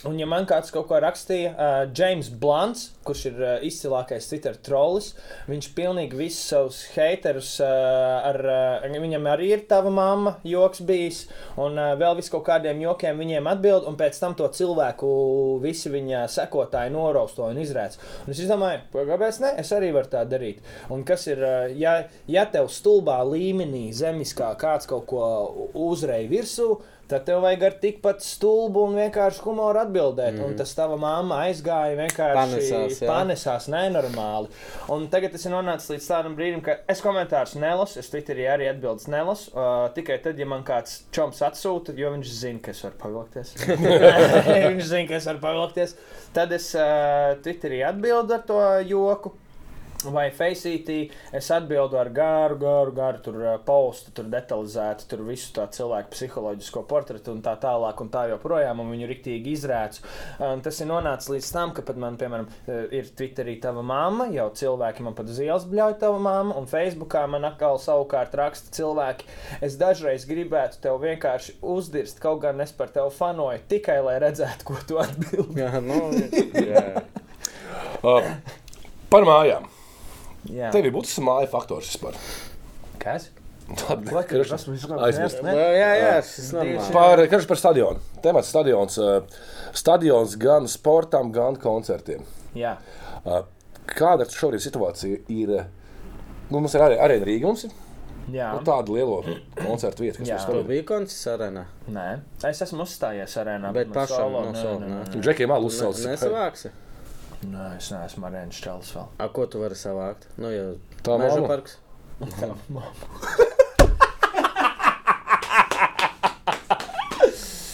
C: Un, ja man kāds kaut ko rakstīja, uh, James Blants, kurš ir uh, izcilākais Twitter trollis, viņš pilnīgi visus savus haterus, uh, ar, uh, viņam arī ir tava mamma, joks bijis, un uh, vēl vis kaut kādiem jokiem viņiem atbild, un pēc tam to cilvēku visi viņa sekotāji norausto un izrēc. Un es domāju, kāpēc ne? Es arī varu tā darīt. Un kas ir, uh, ja, ja tev stulbā līmenī, zemiskā kāds kaut ko uzreiz virsū, tad tev vajag ar tikpat stulbu un vienkārši humoru atbildēt. Mm. Un tas tava mamma aizgāja vienkārši
B: Panesās, jā.
C: panesās nenormāli. Un tagad tas ir nonācis līdz tādam brīdim, ka es komentārus nelasu, es Twitterī arī atbildes nelasu. Uh, tikai tad, ja man kāds čoms atsūta, jo viņš zina, ka es varu pavilkties. viņš zina, ka es varu pavilkties. Tad es uh, Twitterī atbildu ar to joku. Vai Faceitī es atbildu ar garu, garu, garu tur uh, postu, tur detalizētu, tur visu tā cilvēku psiholoģisko portretu un tā tālāk un tā joprojām, un viņu riktīgi izrēcu. Un tas ir nonācis līdz tam, ka pat man, piemēram, uh, ir Twitterī tava mamma, jau cilvēki man pat uz ielas bļauj tava mamma, un Facebookā man atkal savukārt raksta cilvēki. Es dažreiz gribētu tev vienkārši uzdirst, kaut gan es par tevi fanoju, tikai lai redzētu, ko tu atbildi.
B: Jā, nu, jā.
A: Uh, par mājām.
C: Jā,
A: Tev ir būtisks māju faktors vispār.
C: kas?
A: Labi,
C: Vai,
A: karš- aizmirst.
C: Ne?
B: jā, jā, normāli.
A: Par, karš par stadionu. Temats stadions. uh, Stadions gan sportam, gan koncertiem.
C: Jā.
A: Uh, Kāda ir šobrīd situācija? Ir, nu, mums ir arī arēna Rīga. Mums ir
C: Jā.
A: nu, tāda liela koncerta vieta, kas mums
B: Tu
A: tur ir.
B: biji koncerts arēnā,
C: Nē, es esmu uzstājies arēnā.
B: bet
C: solo,
B: no solo.
A: Džekiem
B: Ne-
A: uzsauc.
B: Nesavāksi.
C: Nē, es neesmu arēnas čels vēl.
B: A, ko tu vari savākt? Nu, jau
A: Tā
B: meža
A: mamma.
B: parks.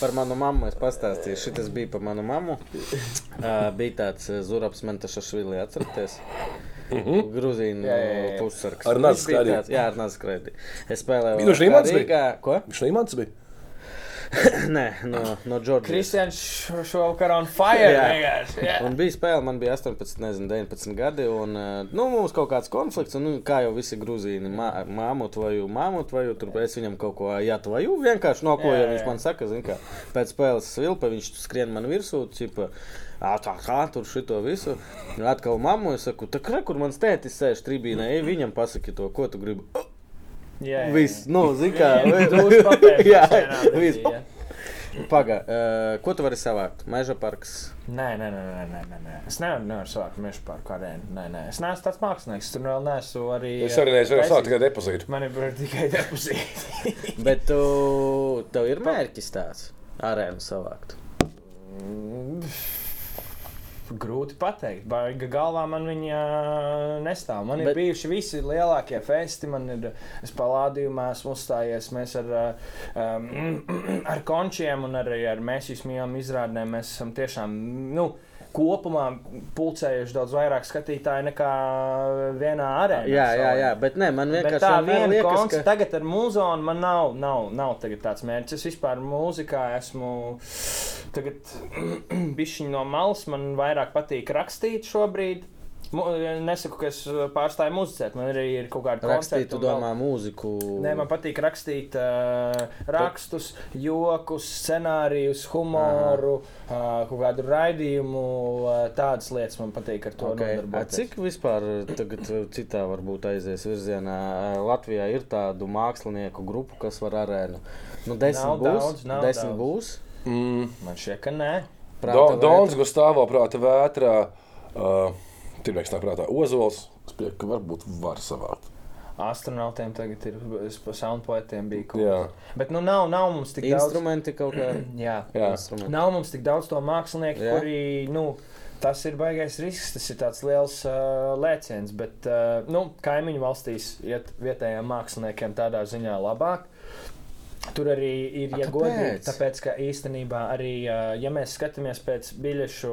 B: Par manu mammu es pastāstīju. Šis bija par manu mammu. Uh, bija tāds Zurabs Mentašašvili, atceraties? Grūzīnu
C: Jā, jā, jā.
B: pussargs.
A: Ar
B: bija
A: skraidīja.
B: Jā, ar Nazas skraidīju. Es spēlēju.
A: Viņš no Šrīmants bija?
B: Rīgā. Ko?
A: Viņš no imants bija.
B: Nē, no, no Džordžijas.
C: Kristians šovakar on fire.
B: Jā.
C: vienkārši, jā.
B: Un bija spēle, man bija 18, nezinu, 19 gadi. Un, eh, nu, mums kaut kāds konflikts, un, nu, kā jau visi grūzīni, māmu tvoju, māmu tvoju, tur es viņam kaut ko jātvoju. Vienkārši no ko
C: jā,
B: viņš man saka, zin, kā pēc spēles svilpa, viņš skrien man virsū, cipa, tā kā tur šito visu. Atkal mammu, es saku, tā kā kur mans tētis sēž tribīnē, ej, viņam pasaki to, ko tu gribi.
C: Jā.
B: Viss, nu, zin kā.
C: Dūš papēžas
B: Jā, viss.
C: jā.
B: Pagaid, uh, ko tu vari savākt? Meža parks.
C: Nē, nē, nē, nē, nē, nē, nē. Es nevaru, nevaru savākt meža parku arēnu. Nē, nē. Es neesmu tāds mākslinieks. Tur vēl neesmu arī.
A: Es arī neesmu sācis tikai depozītu.
C: Man ir tikai depozīti.
B: Bet tu, tev ir mērķis tāds - arēnu savākt.
C: Grūti pateikt. Baiga galvā man viņa nestāv. Man ir
B: Bet-
C: Bet... bijuši visi lielākie festi. Man ir, palādījumā esmu uzstājies. Mēs ar, um, ar končiem un arī ar mēsīs mījām izrādēm mēs esam tiešām. Nu, Kopumā pulcējuši daudz vairāk skatītāju nekā vienā arēnā.
B: Jā, jā, jā, bet nē, man
C: Bet
B: vienkārši
C: tā
B: vienmēr
C: viena
B: liekas,
C: koncerta
B: ka...
C: tagad ar mūziku man nav, nav, nav tāds mērķis. Es vispār mūzikā esmu tagad bišķiņ no malas. Man vairāk patīk rakstīt šobrīd. Nesaku, ka es pārstāju muzicēt. Man arī ir kaut kāda
B: Rakstīt,
C: un vēl-
B: domā mūziku.
C: Nē, man patīk rakstīt uh, rakstus, joks, scenārijus, humoru, uh, kaut kādu raidījumu. Uh, tādas lietas man patīk ar to
B: Okay. A,
C: nodarboties.
B: Cik vispār tagad citā varbūt aizies virzienā? Latvijā ir tādu mākslinieku grupu, kas var arēnu. Nu, desmit
C: Nav
B: būs.
C: daudz,
B: desmit
C: daudz.
B: būs.
A: Mm.
C: Man šķiet, ka nē.
B: Prāta
A: Do, Dons
B: vētra.
A: Gustavs, prāta vētrā. Uh, Tirnieks nāk prātā Ozols. Es pieņemu, ka varbūt var savākt.
C: Astronautiem tagad ir pa soundpoetiem bija kaut kas. Bet nu nav, nav mums tik daudz.
B: Instrumenti kaut kā.
C: Jā.
A: Jā.
B: Instrumenti.
C: Nav mums tik daudz to mākslinieku,
B: Jā.
C: kuri. Nu, Tas ir baisais risks, tas ir tāds liels uh, lēciens, bet uh, nu, kaimiņu valstīs iet vietējiem māksliniekiem tādā ziņā labāk. Tur arī ir
B: A,
C: ja
B: kāpēc?
C: godīgi, tāpēc ka īstenībā arī, ja mēs skatāmies pēc biļešu,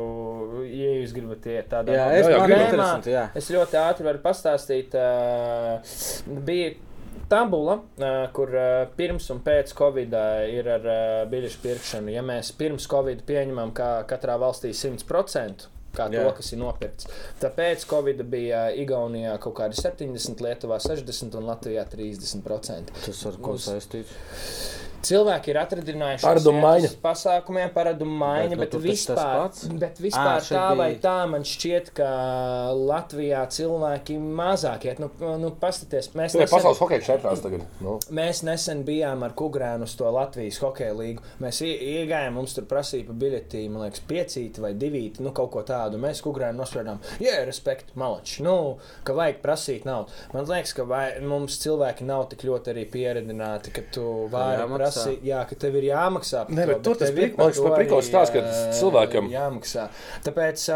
C: ja jūs gribat iet tādā
B: Jā,
A: jā,
B: es
C: ļoti ātri varu pastāstīt. Bija tabula, kur pirms un pēc Covid ir ar biļešu pirkšanu. Ja mēs pirms Covid pieņemam, ka katrā valstī 100%. Kā to,
B: Jā.
C: kas ir nopirkts. Tāpēc Covid bija Igaunijā kaut kādi 70, Lietuvā 60 un Latvijā 30%.
B: Tas ar ko saistīts?
C: Cilvēki ir atradinājuši
A: Paradumu
C: pasākumiem, paradumu maiņa,
B: Bet,
C: bet, vispār, bet vispār
B: Ā, šeit
C: tā vai
B: bija-
C: tā man šķiet, ka Latvijā cilvēki mazāk iet. Nu, nu, pastaties, mēs, nesen,
A: pasaules hokeja čempionāts tagad. Nu.
C: mēs nesen bijām ar Kugrēnu uz to Latvijas hokeja līgu. Mēs ie- iegājām, mums tur prasīja pa biļetī, man liekas, piecīti vai divīti, nu kaut ko tādu. Mēs Kugrēnu nosprādām, jā, respekt, malači, nu, ka vajag prasīt naudu. Man liekas, ka vai, mums cilvēki nav tik ļoti arī pieredzināti, ka tu vari
B: jāmaksā.
C: prasīt, jā, ka tev ir jāmaksā.
A: Nē,
C: to,
A: bet tas prik- man liekas, prikolu
C: arī,
A: stāsts, ka cilvēkam-
C: jāmaksā. Tāpēc,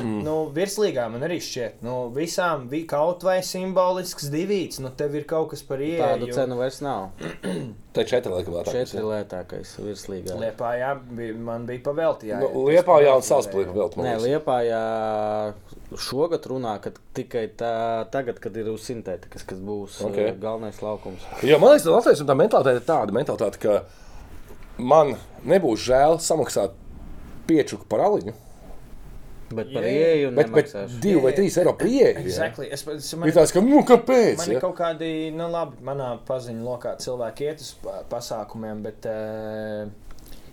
C: mm. nu, virslīgā man arī šķiet, nu, visām vi, kaut vai simbolisks divīts, nu, tev ir kaut kas par
B: Tādu
C: ieeju.
B: cenu vairs nav.
A: Tā ir četri laikam lētāk.
B: Četri lētākais virslīgā.
C: Liepā, jā, bija, man bija pavelti. Jā,
A: Nu, Liepā jau savs plīpa vēl.
B: Nē, Liepā šogad runā, ka tikai tā, tagad, kad ir sintētikas, kas būs
A: Ok.
B: okay. galvenais laukums.
A: Jo man liekas, ka Latvijas tā mentalitāte ir tāda mentalitāte, ka man nebūs žēl samaksāt pieču par aliņu,
B: Bet par ieeju
A: bet, bet divi vai trīs eiro pieeja.
C: Exactly. Es, es, man,
A: Ir tāds, ka, nu, kāpēc?
C: Man ir
A: Ja?
C: kaut kādi, nu, labi, manā paziņu lokā cilvēki iet uz pa- pasākumiem, bet uh,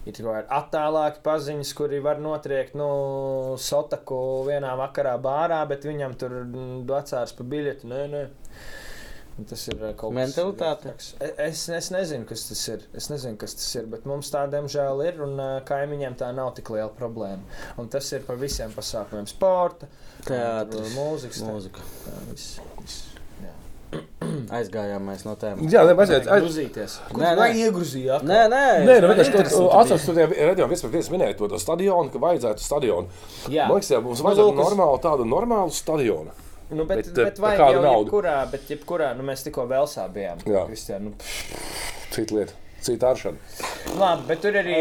C: ir attālāki paziņas, kuri var notriekt, nu, sotaku vienā vakarā bārā, bet viņam tur mm, vecārs pa biļeti. Nē, nē. Tas ir uh, kaut kas
B: Mentalitāte?
C: tāds. Es, es nezinu, kas tas ir. Es nezinu, kas tas ir. Bet mums tā, diemžēl, ir. Un uh, kaimiņiem tā nav tik liela problēma. Un tas ir par visiem pasākumiem. Sporta,
B: Teātris,
C: mūzikas, tā,
B: mūzika.
C: tā, viss, viss.
B: Aizgājām mēs no tēmas.
A: Jā, ne, aiziet.
C: Grūzīties.
B: Nē, nē.
C: Iegrūzījāt?
B: Nē, nē,
A: Nē, nu, vienkārši
C: bija.
A: atceros, tur redzējām, vispār minēja to, stadionu, ka vajadzētu stadionu.
C: Jā,
A: Man liekas, jā, mums
C: Nu,
A: vajadzētu
C: uz-
A: normālu, tādu normālu stadionu.
C: nu, bet,
A: bet,
C: bet,
A: eh,
C: bet vai jau
A: naudu?
C: jebkurā, bet jebkurā, nu mēs tikko Velsā bijām.
A: Jā.
C: Kristian, nu,
A: Cita lieta, cita aršana.
C: labi, bet tur arī,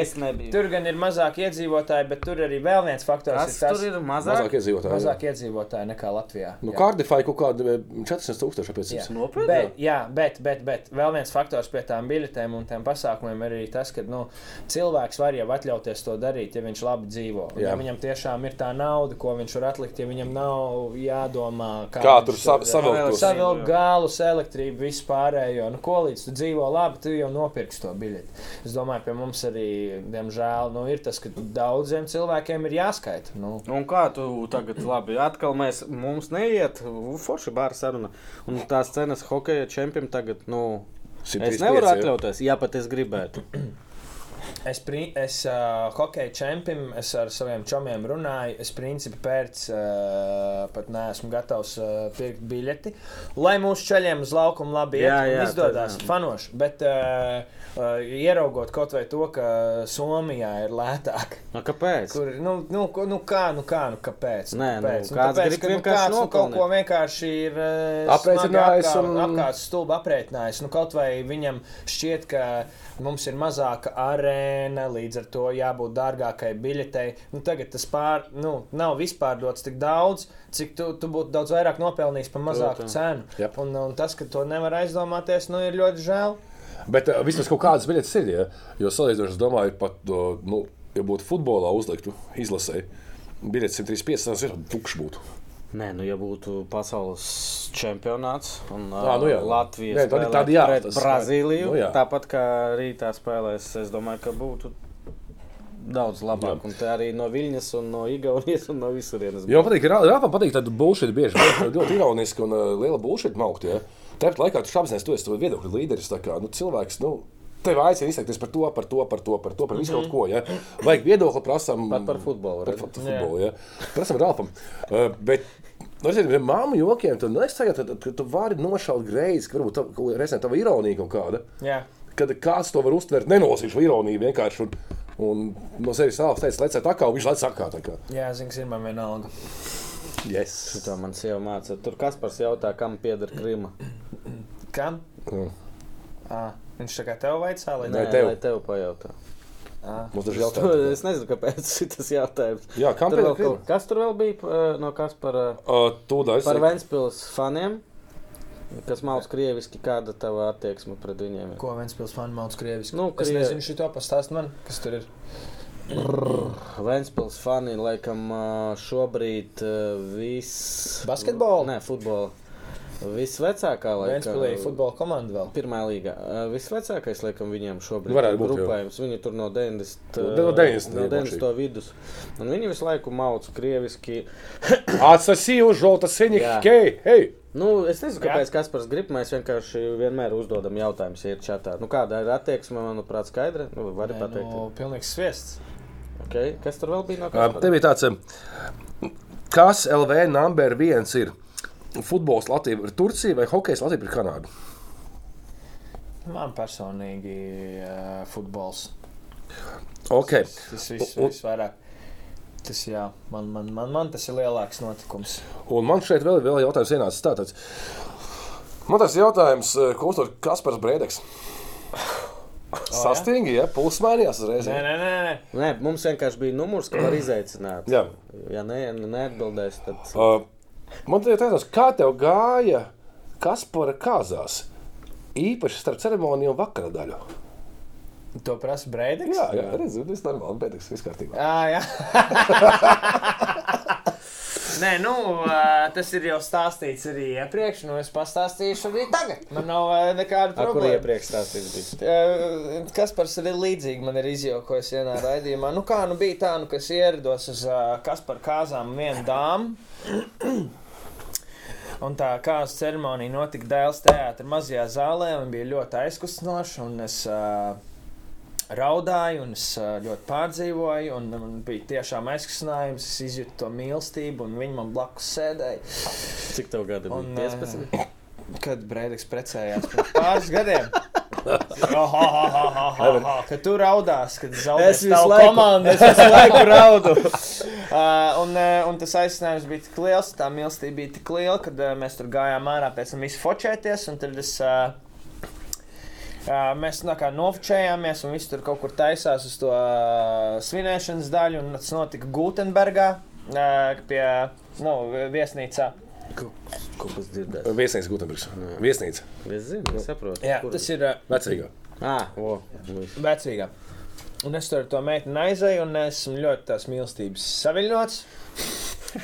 C: tur gan ir mazāk iedzīvotāji, bet tur arī vēl viens faktors
B: Tas
C: ir tas,
B: tur ir mazāk.
A: Mazāk iedzīvotāji.
C: mazāk
A: jā.
C: iedzīvotāji nekā Latvijā.
A: Nu,
C: Jā.
A: Kārdifai kaut kāda eh, 400 tūkstoši pēc
C: Jā.
A: tam.
B: Nopietni?
C: Bet, jā, bet, bet, bet vēl viens faktors pie tām biļetēm un tiem pasākumiem ir arī tas, ka nu, cilvēks var jau atļauties to darīt, ja viņš labi dzīvo.
A: Jā.
C: ja viņam tiešām ir tā nauda, ko viņš var atlikt, ja viņam nav jādomā,
A: Kā
C: viņš
A: tur sa- savilkt
C: Savilkt gālus, elektrību, visu pārējo. Nu, ko līdz tu dzīvo labi, tu jau nopirksi to biļeti. Es domāju, pie mums arī, diemžēl, nu, ir tas, ka daudziem cilvēkiem ir jāskaita. Nu,
B: Un kā tu tagad, labi, atkal mēs, mums neiet, forši bāra saruna. Un tās cenas hokeja čempionam tagad, nu, es
A: 135,
B: nevaru
A: jā.
B: atļauties, ja pat es gribētu.
C: Es, pri- es uh, hokeja čempim, es ar saviem čomiem runāju. Es principā pēc uh, pat neesmu gatavs uh, pirkt biļeti. Lai mūsu ceļiem uz laukumu labi iet,
B: Jā, jā,
C: izdodas fanoši. Bet uh, uh, ieraugot kaut vai to, ka Somijā ir lētāk.
B: Nu, kāpēc?
C: Kur, nu, nu, ko- nu, kā, nu, kā, nu, kāpēc?
B: Nē, nu,
C: kāpēc?
B: kāds
C: tāpēc,
B: grib
C: ka, nu, kāds, nu, kaut ko vienkārši ir uh,
A: Aprēķinājis
C: un... apkārt stulbi aprēķinājis. Nu, kaut vai viņam šķiet, ka mums ir mazāka arēna, līdz ar to jābūt dārgākai biļetei. Nu, tagad tas pār, nu, nav vispār dots tik daudz, cik tu, tu būtu daudz vairāk nopelnījis par mazāku
B: Protams.
C: cenu.
A: Jep.
C: Un, un tas, ka to nevar aizdomāties, nu, ir ļoti žēl.
A: Bet uh, vismaz kaut kādas biļetes ir. Ja? Jo salīdzinoši, es domāju, pat, uh, nu, ja būtu futbolā uzliktu izlasē, biļetes 135, tas ir tukšs būtu.
B: Nē, nu, ja būtu pasaules čempionāts un
A: Ā, nu jā.
B: Latvijas
A: Nē, tad- tad jā,
B: pret
A: tas-
B: Brazīliju,
A: nu jā.
B: tāpat kā rītā spēlēs, es domāju, ka būtu daudz labāk.
A: Jā.
B: Un te arī no Viņas, no Igaunijas un no visurienes.
A: Jo man patīk, Rāpam patīk tāda bullshit bieži. Ļoti ironiski un uh, liela bullshit maukt. Ja? Tāpat laikā tu apzinājies, tu esi to viedokļu līderis. Kā, nu, cilvēks, nu, Tev aicina izteikties par to, par to, par to, par to, par visu kaut ko. Ja? Vajag viedokli, prasām.
B: Pat par futbolu,
A: Par fu- futbolu, ja. Prasām Rāpam. Uh, bet, Nu, redziet, māmu jokiem, tu nesaki, ka tu, tu vari nošaut greizi, ka varbūt tā- reizēm tava ironija kaut kāda.
C: Jā.
A: Kad kāds to var uztvert, nenosīšu ironiju vienkārši. Un, un no sevis sāpes teica, lecēt tā kā viņš lec sakā. tā kā.
C: Jā, zināms, ir man vienalga.
A: Yes.
B: Tā man sieva māca. Tur Kaspars jautā, kam pieder Krima.
C: Kam?
A: Jā.
C: À, viņš tā kā tev vaicā, lai
A: Nē, tev.
B: lai tev pajautā.
C: À.
A: Mums daži
B: To
A: jautājumi.
B: Es nezinu, kāpēc šis jautājums.
A: Jā, kam
B: Tur
A: pieder
B: vēl
A: Krima?
B: Kas tur vēl bija no Kaspara?
A: Uh, Tūdaļ.
B: Par Ventspils faniem, kas māca krieviski, kāda tava attieksme pret viņiem ir.
C: Ko Vēnspils fanu māca krieviski?
B: Nu,
C: es
B: krie-
C: nezinu, šito pastāst man, kas tur ir.
B: Ventspils fani laikam šobrīd viss.
C: Basketbolu?
B: Nē, futbola. Visvecākā laikam.
C: futbola komanda vēl.
B: Pirmā līga. Visvecākais, laikam, viņiem šobrīd ir grupējums. Viņi tur no 90.
A: No 90.
B: no
A: jā,
B: 90. vidus. Un viņi visu laiku mauc krieviski.
A: Atsasīju žolta.
B: Jā.
A: Hei, hei!
B: Nu, es nezinu, kāpēc Kaspars grib. Mēs vienkārši vienmēr uzdodam jautājumus, ja ir čatā. Nu, kāda ir attieksme, manuprāt, skaidra? Nu, vari pateikt.
C: Nu, pilnīgs sviests.
B: Okay. Kas tur vēl bija no Kaspara?
A: Tev ir tāds, kas LV numur viens ir? Futbols Latvija ir Turcija vai hokejs Latvija ir Kanāda?
C: Man personīgi uh, futbols.
A: Ok.
C: Tas viss
A: Un-
C: visvairāk. Tas, jā, man, man, man, man tas ir lielāks notikums.
A: Un man šeit vēl ir vēl jautājums ienācis tāds. Man tas jautājums, ko uztur Kaspars Brēdeks? Sastingi, ja? Puls mainījās uzreiz.
C: Nē, nē, nē. nē.
B: Nē, mums vienkārši bija numurs, ka var izaicināt.
A: Jā.
B: Ja nē, neatbildēs, tad.
A: Uh, man te jautājums, kā tev gāja Kaspara kāzās? Īpaši starp ceremoniju un vakara daļu.
C: To prasa Brīdis.
A: Jā, jā, redziet, tas ir normāli, Brēdeks, viss kārtībā.
C: À, jā. Nē, nu, tas ir jau stāstīts arī iepriekš, nu es pastāstīšu arī tagad. Man nav ā, nekāda
B: Ar kur
C: problēma.
B: iepriekš stāstījis bija?
C: Ā, Kaspars arī līdzīgi man ir izjokojis vienā raidījumā. Nu, kā nu bija tā, nu, ka es ierados uz uh, Kaspara kāzām vienu dāmu. Un tā kāzu ceremonija notika Dēls teātrī mazajā zālē un bija ļoti aizkustinoša. un Es uh, raudāju, un es ļoti pārdzīvoju, un man bija tiešām aizkustinājums. Es izjūtu to mīlestību, un viņi man blakus sēdēja.
B: Cik tev gadi
C: Un,
B: bija?
C: ā,
B: 15.
C: Kad Brīdis precējās pirms pāris gadiem. Kad tu raudās, kad
B: visu
C: tavu
B: laiku-
C: komandu.
B: Es visu laiku raudu.
C: Uh, un, uh, un tas aicinājums bija tik liels, tā mīlestība bija tik liela, ka uh, mēs tur gājām ārā pēc tam visi focēties. un Tad es, uh, mēs kā nofočējāmies, un viss tur kaut kur taisās uz to svinēšanas daļu. un Tas notika Gutenbergā pie nu, viesnīcā.
B: Kaut kas dzirdēs.
A: Viesnīca Gutenbergs. Viesnīca.
B: Es zinu, es saprotu.
C: Jā,
B: Kur?
C: tas ir
A: Vecīgā.
B: Ah, o. nu,
C: vecīgā. Un es tur ar to meiteni aizēju, un esmu ļoti tās mīlestības saviļņots.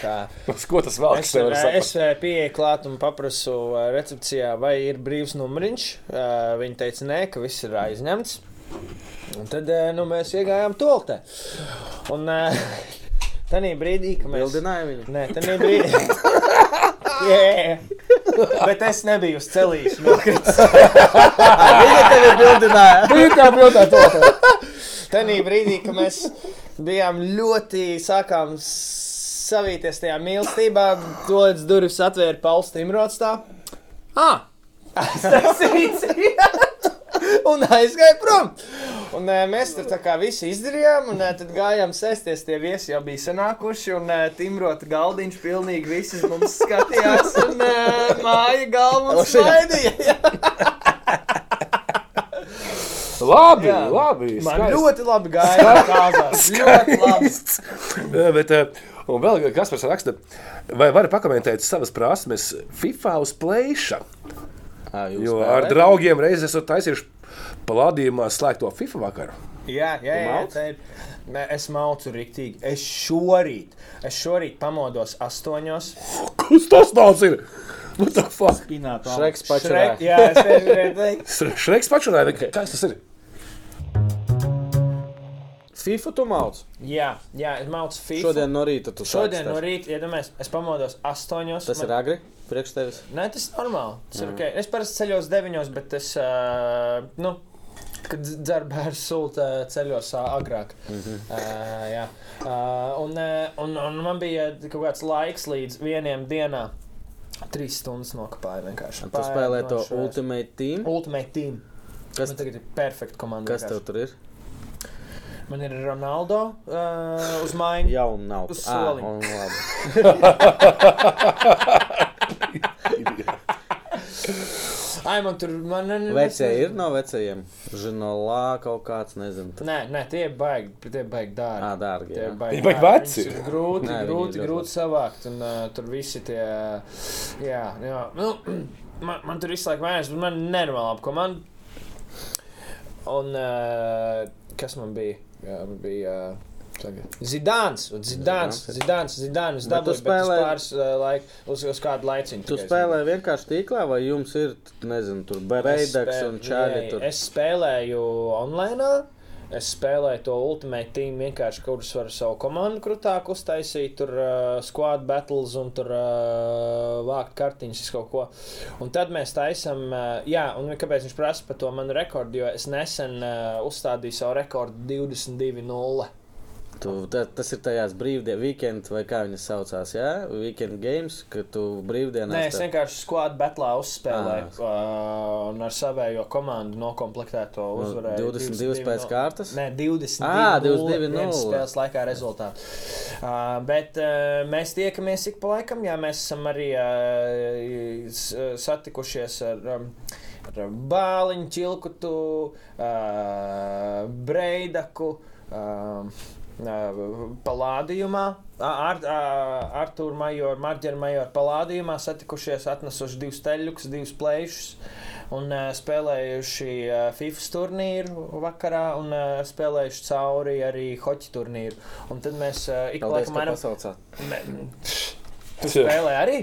C: Kā
A: Uz ko tas vēl
C: Es,
A: ir
C: es eh, pieeju klāt un paprasu eh, recepcijā, vai ir brīvs numuriņš. Eh, Viņa teica, nē, ka viss ir aizņemts. Un tad eh, nu, mēs iegājām toltē. Un tādā brīdī, kad mēs.
B: Bildināja viņu.
C: Nē, tā brīdī. Jā, bet es nebiju uz celīšu. nokritis.
B: Viņa tevi bildināja.
A: Tā, protams, tā.
C: Tajā brīdī, kad mēs bijām ļoti sākām savīties tajā mīlestībā, līdz durvis atvēra Pauls Timrots. Tā. Ah! Aiztaisīts! un aizgāja prom. Un, uh, mēs tur tā kā visi izdarījām, un uh, tad gājām sēsties. Tie viesi jau bija sanākuši, un uh, Timrota galdiņš pilnīgi visus mums skatījās, un uh, māja galva mums smaidīja.
A: Labi,
C: Jā.
A: labi.
C: Man
A: skaisti.
C: ļoti labi gāja kāzās. Ļoti labi.
A: Bet, eh, un vēl kas par raksta, vai vari pakomentēt savas prasmes FIFA uz plēša? Jo ar draugiem reizes esat taisījuši palādījumā slēgto FIFA vakaru.
C: Jā, jā, jā, tā ir. Es maucu rīktīgi. Es šorīt, es šorīt pamodos astoņos.
A: Kas tas tāds ir? What the fuck?
B: Šreks
C: Šrek,
B: pačurē.
C: jā, es gribēju teikt.
A: Šreks pačurāja, kas tas ir?
B: FIFA tu mauc.
C: Jā, jā, es maucu FIFA.
B: Šodien no rīta tu
C: Šodien
B: sāc
C: no
B: tas.
C: rīta, iedomājieties, es pamodos astoņos.
B: Tas ir agri priekš tevis.
C: Nē, tas ir normāli. Tas ir okay. Es parasti ceļos deviņos, bet es, uh, nu, kad dzeru bērnu sūta ceļos uh, agrāk. Mm -hmm. uh, jā. uh, un, un, un man bija kaut kāds laiks līdz vieniem dienā. Trīs stundas nokāpāja vienkārši.
B: Tu spēlē to. Ultimate Team.
C: Ultimate Team.
B: Kas,
C: Man tagad ir perfekta komanda.
B: kas tev
C: vienkārši.
B: tur ir?
C: Man ir Ronaldo uh, uz maiņu.
B: Jau nav.
C: Uz soliņa.
B: un labi.
C: Ai, man tur man, man,
B: Vecie ir no vecajiem. Žinolā kaut kāds, nezinu.
C: Nē, nē, tie ir baigi, tie ir baigi dārgi.
B: Ā, dārgi.
C: Tie
B: jā.
C: ir baigi,
A: baigi veci.
C: Ir grūti,
B: Nē, ir
C: grūti, grūti savākt. Un uh, tur visi tie, jā, jā. Nu, man, man tur visu laiku vainas, bet man nenormāli labi komanda. Un uh, kas man bija? Jā, man bija. Uh, Tagad. Zidāns, Zidāns,
B: Zidāns.
C: Zidāns, uz
B: spēlē-
C: pāris uh, laik, uz, uz kādu laiciņu.
B: Tu spēlē vienkārši tīklā, vai jums ir, nezinu, tur bereidaks
C: spēl-
B: un čāļi tur?
C: Es spēlēju online. Es spēlēju to Ultimate Team vienkārši, kurus var savu komandu krūtāk uztaisīt, tur uh, squad battles un tur uh, vākt kartiņas, kaut ko. Un tad mēs taisām, uh, jā, un kāpēc viņš prasa par to manu rekordu, jo es nesen uh, uzstādīju savu rekordu 22-0.
B: Tu, ta, tas ir tajās brīvdienas, weekend vai kā viņas saucās, jā? Weekend games, ka tu brīvdienās.
C: Nē, es
B: tā-
C: vienkārši squad battlā uzspēlēju
B: Ah.
C: uh, un ar savējo komandu nokomplektēto
B: Nu,
C: uzvarēju.
B: 22 pēc kārtas?
C: Nē, 22.
B: Ā,
C: 22
B: 22:0.
C: vienas spēles laikā rezultātu. Uh, bet uh, mēs tiekamies ik pa laikam, jā, mēs esam arī uh, satikušies ar. Um, Bāliņu, Čilkutu, uh, Breidaku, uh, Palādījumā. Ar, ar, Artur Majoru, Marģeru Majoru Palādījumā satikušies, atnesuši divus teļus, divus plēšus. Un spēlējuši FIFA turnīru vakarā, un spēlējuši cauri arī hoķu turnīru. Un tad mēs ik pa
B: Paldies,
C: laikam
B: ka
C: mainām.
B: pasaucāt.
C: Tu spēlē arī?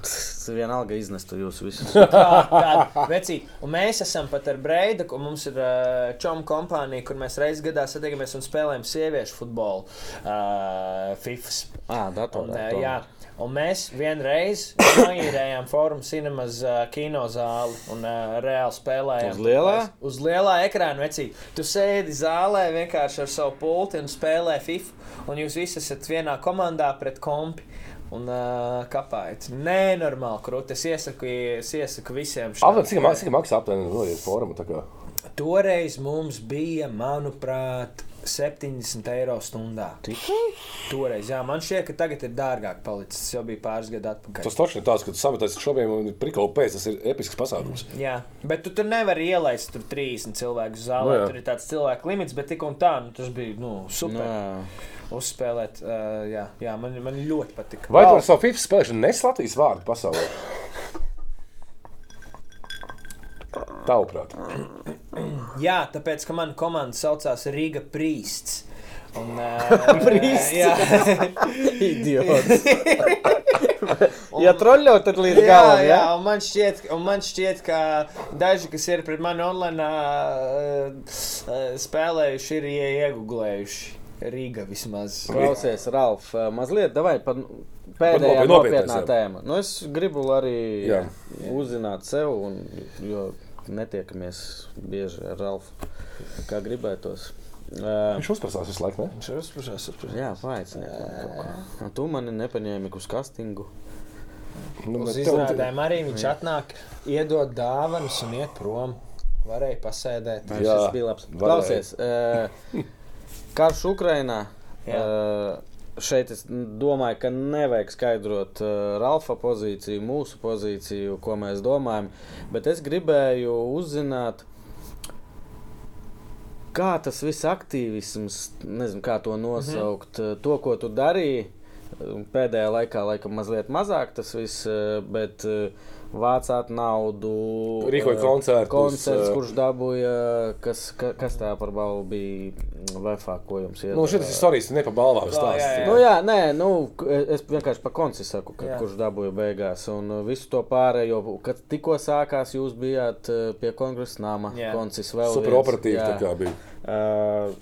B: Tas vienalga iznestu jūs visus.
C: Tāda vecīta. Un mēs esam pat ar Breidu, un mums ir uh, čomu kompānija, kur mēs reizes gadā satiekamies un spēlējam sieviešu futbolu. Uh, FIFA.
B: Ā,
C: Un,
B: datorā.
C: uh, jā. Un mēs vienreiz noīrējām Forum Cinemas uh, kino zāli un uh, reāli spēlējām.
B: Uz lielā?
C: Uz lielā ekrāna vecī. Tu sēdi zālē vienkārši ar savu pulti un spēlē FIFA. Un jūs visi esat vienā komandā pret kompi. Un uh, kāpēc? Nē, normāli krūti. Es iesaku, es iesaku visiem.
A: Apmēram cik ma- cik maksā aptuveni noiet kā?
C: Toreiz mums bija, manuprāt, 70 eiro stundā.
B: Tikai?
C: Toreiz, jā, man šķiet, ka tagad ir dārgāk palicis. Tas jau bija pāris gadu atpakaļ.
A: Tas taču ir tāds, ka tu sameties šobrīd un prikaup pēc, tas ir episks pasākums.
C: Jā, bet tu tur nevari ielaist tur 30 cilvēku zālē.
A: Nu
C: No,
A: jā.
C: tur ir tāds cilvēku limits, bet tik un tā, nu, tas bija nu, super.
B: Nē.
C: Uzspēlēt, uh, jā, jā man, man ļoti patika.
A: Vai tu ar savu FIFA spēlēšanu nes Latvijas vārdu pasaulē? Tavuprāt,
C: Jā, tāpēc, ka mana komanda saucās Riga Prīsts. Un, uh,
B: Prīsts?
C: Jā,
B: Idiots. ja troļļo, tad līdz
C: jā,
B: galam,
C: jā,
B: jā?
C: un man šķiet, un man šķiet, ka daži, kas ir pret mani online uh, spēlējuši, ir ie- Riga vismaz.
B: Klausies, Ralf, eh, mazliet davai par
A: nopietnais,
B: nopietnā
A: jā.
B: tēma. Nu, es gribu arī
A: Jā.
B: uzzināt sev, un, jo netiekamies bieži ar Ralfu, kā gribētos. Uh,
A: Viņš uzprasās visu laiku, ne?
C: Viņš ir uzsprāstīts, uzsprāstīts.
B: jā, paaicināja. Tu mani nepaņēmi uz kastingu.
A: Nu,
C: Uz
A: bet tev-
C: izrādēm arī viņš atnāk, iedod dāvanas un iet prom. Varēja pasēdēt.
A: Jā,
B: tas bija
A: varēja.
B: Klausies, uh, karš Ukrainā. Uh, šeit es domāju, ka nevajag skaidrot uh, Ralfa pozīciju, mūsu pozīciju, ko mēs domājam. Bet es gribēju uzzināt, kā tas viss aktīvisms, nezinu, kā to nosaukt, mm -hmm. to, ko tu darīji. Pēdējā laikā, laikam, mazliet mazāk tas viss, eh, bet eh, vācāt naudu.
A: Rīkoja
B: eh,
A: koncertus,
B: Koncerts,
A: eh.
B: kurš dabūja, kas, ka, kas tā par balvu bija VFA, ko jums iedod?
A: Nu, šis ir stāsts, ne pa balvām
C: jā,
A: stāsts.
C: jā.
B: Nu, jā, nē, nu, k- es vienkārši par konci saku, ka,
C: Jā.
B: kurš dabūja beigās. Un uh, visu to pārējo, kad tikko sākās, jūs bijāt uh, pie kongresa nama.
C: Jā.
B: Koncis vēl
A: Super
B: viens,
A: operatīvi
B: jā.
A: tā kā bija.
B: Uh,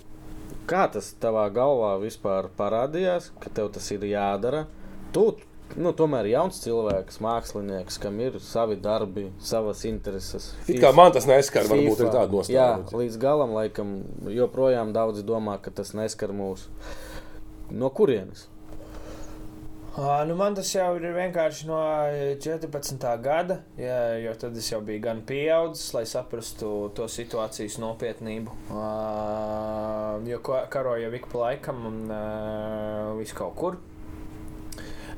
B: kā tas tavā galvā vispār parādījās, ka tev tas ir jādara? Tu, nu, tomēr jauns cilvēks, mākslinieks, kam ir savi darbi, savas intereses.
A: It kā man tas neskar, varbūt
B: FIFA.
A: ir tāda
B: Jā,
A: nostāja.
B: līdz galam, laikam, joprojām daudzi domā, ka tas neskar mūs. No kurienes?
C: Ā, Nu, man tas jau ir vienkārši no 14. gada, jā, jo tad es jau biju gan pieaudzis, lai saprastu to situācijas nopietnību. Ā, Jo jau ik pa laikam un uh, visu kaut kur.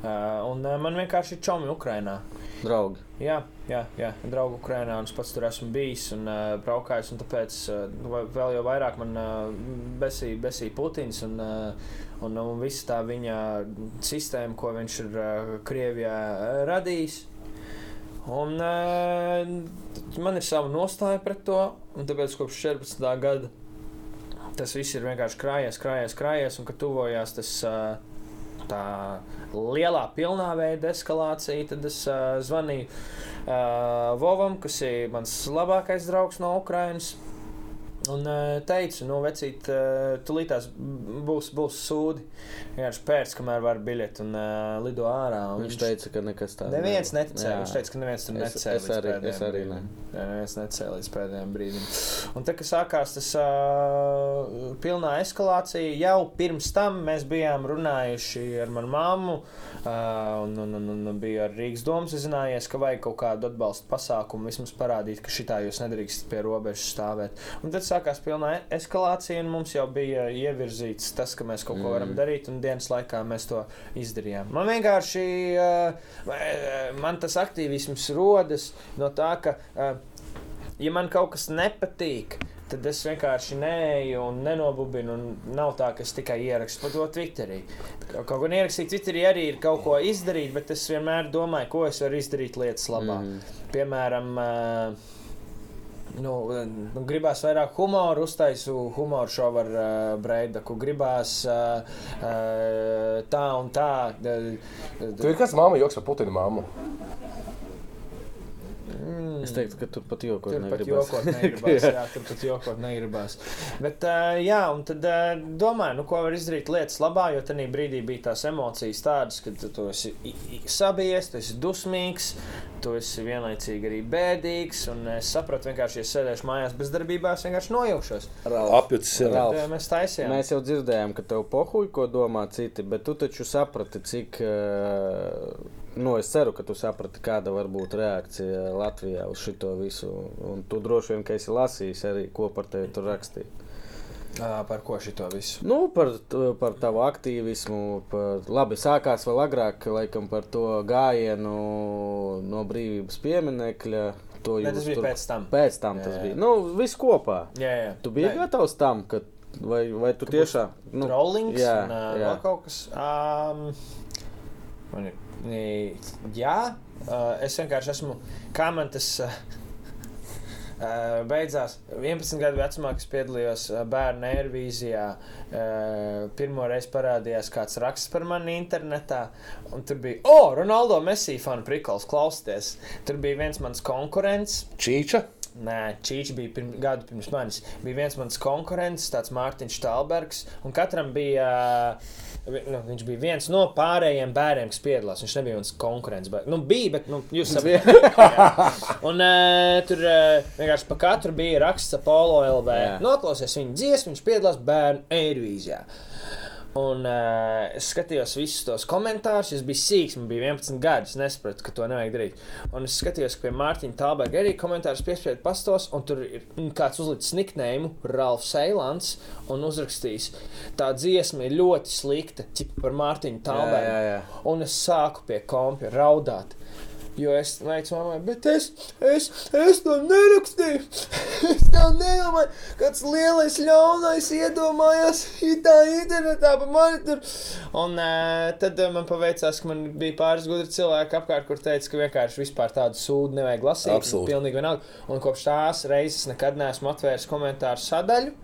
C: Ā, Un ā, man vienkārši ir čomi Ukrainā.
B: Draugi.
C: Jā, jā, jā. draugu Ukrajinā, un es pats tur esmu bijis un uh, braukājis. Un tāpēc uh, vēl jau vairāk man uh, besīja besī Putins un, uh, un, un visa tā viņa sistēma, ko viņš ir uh, Krievijā uh, radījis. Un, uh, man ir sava nostāja pret to, un tāpēc kopš 14. gada tas viss ir vienkārši krājies, krājies, krājies, un kad tuvojās tas. Uh, Tā lielā, pilnā veida eskalācija. Tad es uh, zvanīju uh, Vovam, kas ir mans labākais draugs no Ukrainas. Un uh, teicu, nu, vecīt, uh, tulītās būs, būs sūdi. Vienkārši pēc, kamēr var biļeti un uh, lido ārā. Un
B: Viņš teica, ka nekas tāds
C: Neviens neticēja. Viņš teica, ka neviens tur
B: Es-
C: neticēja.
B: es
C: līdz
B: arī- es arī
C: brīdim. Jā, neviens necēlīja līdz pēdējiem brīdim. Un tā kā sākās tas uh, pilnā eskalācija, jau pirms tam mēs bijām runājuši ar manu mammu. Uh, un, un, un, un bija ar Rīgas domu zinājies, ka vajag kaut kādu atbalstu pasākumu, vismaz parādīt, ka šitā jūs nedrīkstat pie robežas stāvēt. Un tad sākās pilnā eskalācija, un mums jau bija ievirzīts tas, ka mēs kaut ko varam
B: Mm.
C: darīt, un dienas laikā mēs to izdarījām. Man vienkārši, uh, man tas aktīvisms rodas no tā, ka, uh, ja man kaut kas nepatīk, tad es vienkārši neeju un nenobubinu. Un nav tā, ka es tikai ierakstu to Twitterī. Kaut ko ierakstīt Twitterī arī ir kaut ko izdarīt, bet es vienmēr domāju, ko es varu izdarīt lietas labā.
B: Mm.
C: Piemēram, uh, Nu, nu, gribās vairāk humoru, uztaisu humoru šovu ar uh, Breidaku. Gribās uh, uh, tā un tā. Uh,
A: Tur ir kāds māma joks par Putina māmu.
C: Mm,
B: Es teiktu, ka tur pat jokot
C: Tur pat
B: negribas.
C: jokot negribas. jā, tur pat jokot negribas. Bet, uh, jā, un tad uh, domāju, nu, ko var izdarīt lietas labā, jo tajā brīdī bija tās emocijas tādas, ka tu, tu esi sabijies, tu esi dusmīgs, tu esi vienlaicīgi arī bēdīgs. Un es sapratu, vienkārši, ja sēdēšu mājās bezdarbībā, es vienkārši nojaukšos.
A: Apjucis sev.
B: Ralf.
C: Tad, mēs taisījām.
B: Mēs jau dzirdējām, ka tev pohuļ, ko domā citi, bet tu taču saprati, cik. Uh, Nu, es ceru, ka tu saprati, kāda var būt reakcija Latvijā uz šo visu. Un tu droši vien, ka esi lasījis arī, ko par tevi tur rakstīja.
C: Par ko šito visu?
B: Nu, par, par tavu aktīvismu. Par, labi, sākās vēl agrāk, laikam, par to gājienu no brīvības pieminekļa. To
C: Ne, tas bija
B: tur-
C: pēc tam.
B: Pēc tam tas
C: Jā, jā.
B: bija. Nu, viss kopā.
C: Jā, jā.
B: Tu biji
C: Nē.
B: gatavs tam, ka, vai, vai tu tiešām.
C: Nu, Rollings
B: jā,
C: un
B: jā.
C: vēl kaut kas. Um, man ir. Jā, es vienkārši esmu. Kā man tas. Beidzās 11 gadu vecumā, kad piedalījos bērnu aerobīzijā. Pirmo reizi parādījās kāds raksts par mani internetā. Tur bija, oh, Ronaldo Messi fanu prikals, klausieties. Tur bija viens mans konkurents,
A: Čīča.
C: Nē, Čīčs bija pirm, gadu pirms manis. Bija viens mans konkurents, tāds Mārtiņš Stalbergs, un katram bija. Nu, viņš bija viens no pārējiem bērniem, kas piedalās. Viņš nebija viens konkurents. Bet, nu, bija, bet nu, jūs saprotat. Un uh, tur uh, vienkārši pa katru bija raksts Apollo LV. Noklausies viņa dziesmu, viņš piedalās bērnu Eirovīzijā. Un uh, es skatījos visus tos komentārus. Es biju sīgs, man bija 11 gadi. Es nesapratu, ka to nevajag darīt. Un es skatījos, ka pie Mārtiņa Tālberga arī komentārus piespiedu pastos. Un tur ir kāds uzlicis niknēmu, Ralfs Eilants, un uzrakstījis, tā dziesma ir ļoti slikta, cik par Mārtiņu Tālbergu. Un es sāku pie kompja raudāt. Jo es teicu, mammai, bet es, es, es to nerakstīju. Es tā nedomāju, kāds lielais ļaunais iedomājās tā internetā par mani tur. Un uh, tad uh, man paveicās, ka man bija pāris gudri cilvēki apkārt, kur teica, ka vienkārši vispār tādu sūdu nevajag lasīt.
A: Absolūti.
C: Pilnīgi vienalga. Un kopš tās reizes nekad neesmu atvēris komentāru sadaļu.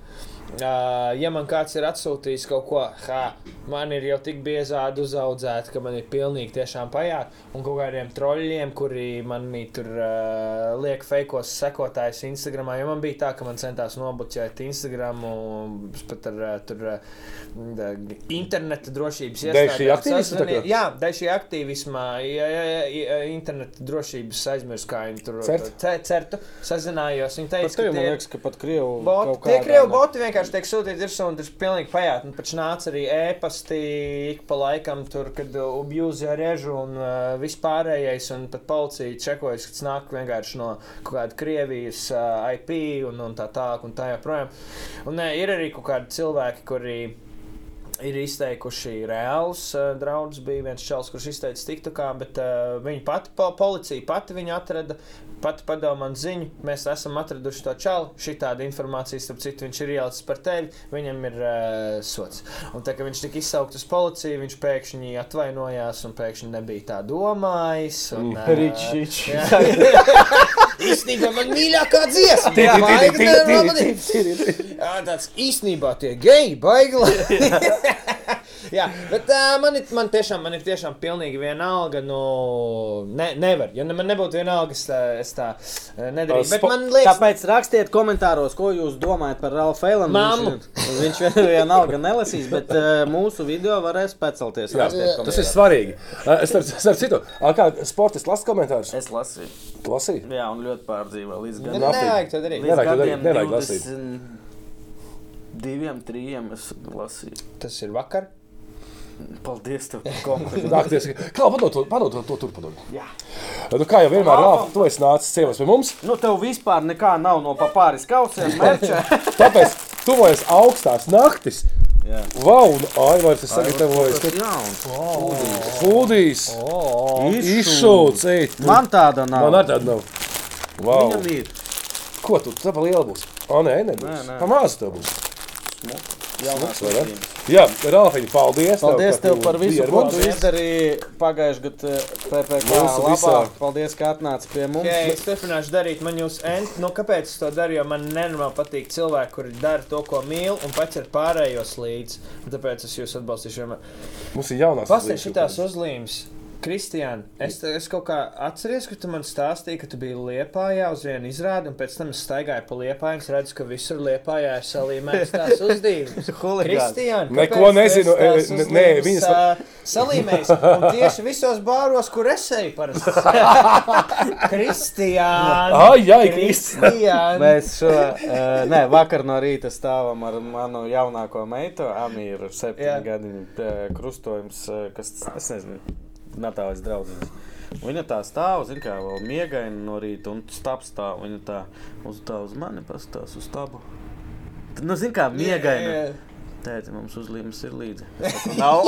C: Uh, ja man kāds ir atsūtījis kaut ko, ha, man ir jau tik biezādi uzaudzēta, ka man ir pilnīgi tiešām pajāt. Un kaut kādiem troļļiem, kuri manī tur uh, liek fejkos sekotājus Instagram. Jo man bija tā, ka man centās nobuļķēt Instagram, pat ar uh, tur, uh, interneta drošības iestādēm? Jā, dēļ šī aktīvisma, ja, ja, ja, interneta drošības aizmirst, kā viņi tur
A: Cert?
C: ce- certu, sazinājos. Viņi teica, ka
B: man
C: tie ir
B: liekas, ka pat Krievu
C: Boti, tie
B: ne?
C: boti vienkārši tiek sūtīti virsū, un tas ir pilnīgi pajāt. Un pēc nāca arī ēpasti ik pa laikam, tur, kad ubjūzi ar režu un uh, vispārējais, un pat policija čekojas, ka tas nāk vienkārši no kaut kāda Krievijas uh, IP un, un tā tālāk un tā joprojām. Un uh, ir arī kaut kādi cilvēki, kuri ir izteikuši reālus uh, draudus. Bija viens čels, kurš izteica TikTokā, bet uh, viņa pati, po, policija pati viņu atrada. Pati padeva man ziņu, mēs esam atraduši to čalu. Šī tāda informācija, starp citu, viņš ir ielicis par tevi. Viņam ir uh, sots. Un tā kā viņš tika izsaukts uz policiju, viņš pēkšņi atvainojās un pēkšņi nebija tā domājis. Un, uh,
B: Rič, rič.
C: jā. Īstenībā man mīļākā dziesma
A: Tī,
C: ir. Jā, tāds īstenībā tie geji baigli. Jā, bet uh, man, ir, man, tiešām, man ir tiešām pilnīgi vienalga. Nu, ne, nevar. Ja ne- man nebūtu vienalga, es tā, es tā nedarītu. Bet
A: Spo-
C: man liekas,
B: Tāpēc rakstiet komentāros, ko jūs domājat par Ralfu Eilanu.
C: Mammu.
B: Viņš, viņš vien- vienalga nelasīs, bet uh, mūsu video varēs piecelties.
A: Jā, tas ir svarīgi. Es starp starp citu, kā sportists lasa komentārus.
B: Es lasīju.
A: Tu lasīji?
B: Jā, un ļoti pārdzīvoju līdz.
A: Naftīgi.
C: nevajag to darīt.
A: Nevajag to darīt,
B: gadiem
A: nevajag lasīt.
B: 22, 3 es lasīju.
C: Tas ir vakar.
B: Paldies tev par.
A: Nākties, kā padod to, padod to, to tur padod.
B: Jā.
A: Nu, kā jau vienmēr, Rāfa, tu esi nācis ciemos pie mums,
B: Nu, tev vispār nekā nav no papāris kausiem. Merča.
A: tāpēc tuvojas augstās naktis.
B: Jā.
A: Vau, un Aivars ir sagatavojis
B: Tas jauns.
A: Fudijs.
C: Oh,
A: Izšūts, ej.
B: Man tāda nav.
A: Man tāda nav. Vau.
B: Viņam ir.
A: Ko tu, tā pa liela būs? O, nē, nebūs.
B: Nē, nē.
A: Pa mazu tev būs.
B: Jaunās
A: vai ne? Jā, Rāfiņ, paldies.
B: Paldies tev
A: tu
B: par visu, ko tu izdarīji pagājušajā gadā PPC
A: Mūsu
B: labā. Paldies, ka atnāci pie mums.
C: Okay, es turpināšu darīt, man jūs ent, nu, kāpēc es to daru? Jo man nenormāli patīk cilvēki, kuri dara to, ko mīl, un pats ar pārējos līdzi. Un Tāpēc es jūs atbalstīšu vienmēr.
A: Mums ir jaunās.
C: Pastāstiet šitās uzlīmes. Kristiāna, es, es kaut kā atceros, ka tu man stāstīji, ka tu biji Liepājā uz vienu izrādi, un pēc tam es staigāju pa Liepāju un redzu, ka visur Liepājā ir salīmēts tās.
B: Huligāns.
C: Kristiāna,
A: Neko nezinu,
C: esi tās
A: e, ne- nē, viņas-
C: ā, Salīmējis, un tieši visos bāros, kur es eju, parasti. Kristiāna!
A: Ai, ai, Kristiāna.
B: Mēs šo, uh, nē, vakar no rīta stāvam ar manu jaunāko meitu, Amīru, septiņu gadu uh, krustojums, uh, kas, es nezinu, Natālijas draugs. Viņa tā stāv, zina, kā vēl miegaini no rīta, un stāv stāv. Viņa tā uz, tā uz mani pastāv, uz stabu. Nu, zina, kā miegaini. Tēti, mums uzlīmes ir līdzi. Nav.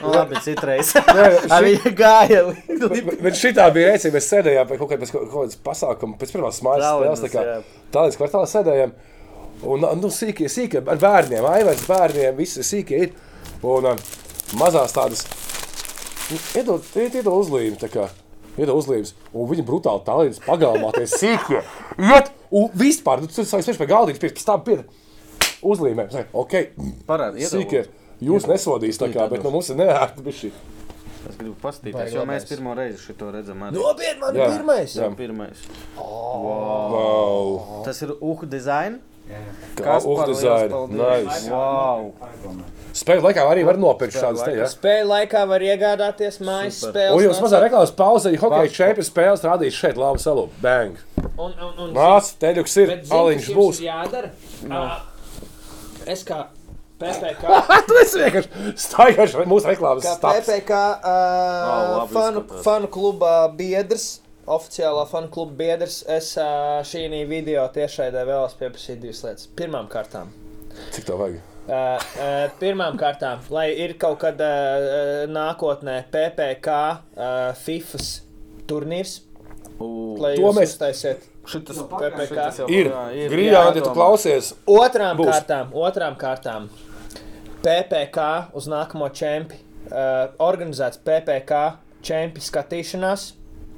B: Nu, labi, citreiz. Ar Viņa gāja līdzi.
A: Bet šitā bija reizē, mēs sēdējām pie kaut kādas kaut kādas pasākuma, pēc pirmās mājas spēles. tā kā. Tālāk kvartālā sēdējām. Un, nu, sīkie, sīkie, ar bērniem, aivars bērniem, visi sīkie ir. Un um, mazās tādas, nu, iedod, iedod, iedod uzlīmi, tā kā, iedod uzlīmes. Un viņi brutāli tālīdz pagalmā, tie sīkie. Iet, un vispār, nu, tu sāks priekš pie galdības, pēc tam pie uzlīmēm. Saka, ok,
B: Parādi,
A: sīkie, jūs nesodīs tā kā, bet nu, mums ir neērti bišķi.
B: Es gribu paskatīties, jo mēs pirmo reizi šo redzam.
C: Nopietni, man ir pirmais.
A: Jā.
B: Pirmais.
A: Wow.
B: Tas ir UH design.
A: Kā
B: paldies.
A: Nice.
B: Wow.
A: Spēļu laikā arī var nopirkt šādas te, ja?
C: Spēļu laikā var iegādāties mājas spēles.
A: Un jums mazā reklāmas pauzē, ja hokeja čempionu spēles rādīs šeit Lāvu salu. Bang!
C: Un, un, un,
A: Nāc, teļuks ir, aliņš būs.
C: Jādara. Ā, Es kā PPC.
A: Tu esi vienkārši staigājuši mūsu reklāmas
C: Kā
A: stāsts.
C: PPC uh,
B: labi
C: fanu, fanu kluba biedrs, oficiālā fanu kluba biedrs, es uh, šī video tiešraidē vēlos pieprasīt divas lietas. Pirmām kārtām.
A: Cik tev vajag?
C: Uh, uh, pirmām kārtām, lai ir kaut kad uh, nākotnē PPC uh, FIFAs turnīrs,
B: U,
C: lai
A: To mēs-
C: uztaisiet.
B: Šitas,
C: PPK.
B: šitas jau-
A: Ir,
B: jā,
A: Grijāni, ja tu klausies,
C: Otrām
A: Būs.
C: kārtām, otrām kārtām PPC uz nākamo čempi. Uh, organizēts PPC čempi skatīšanās,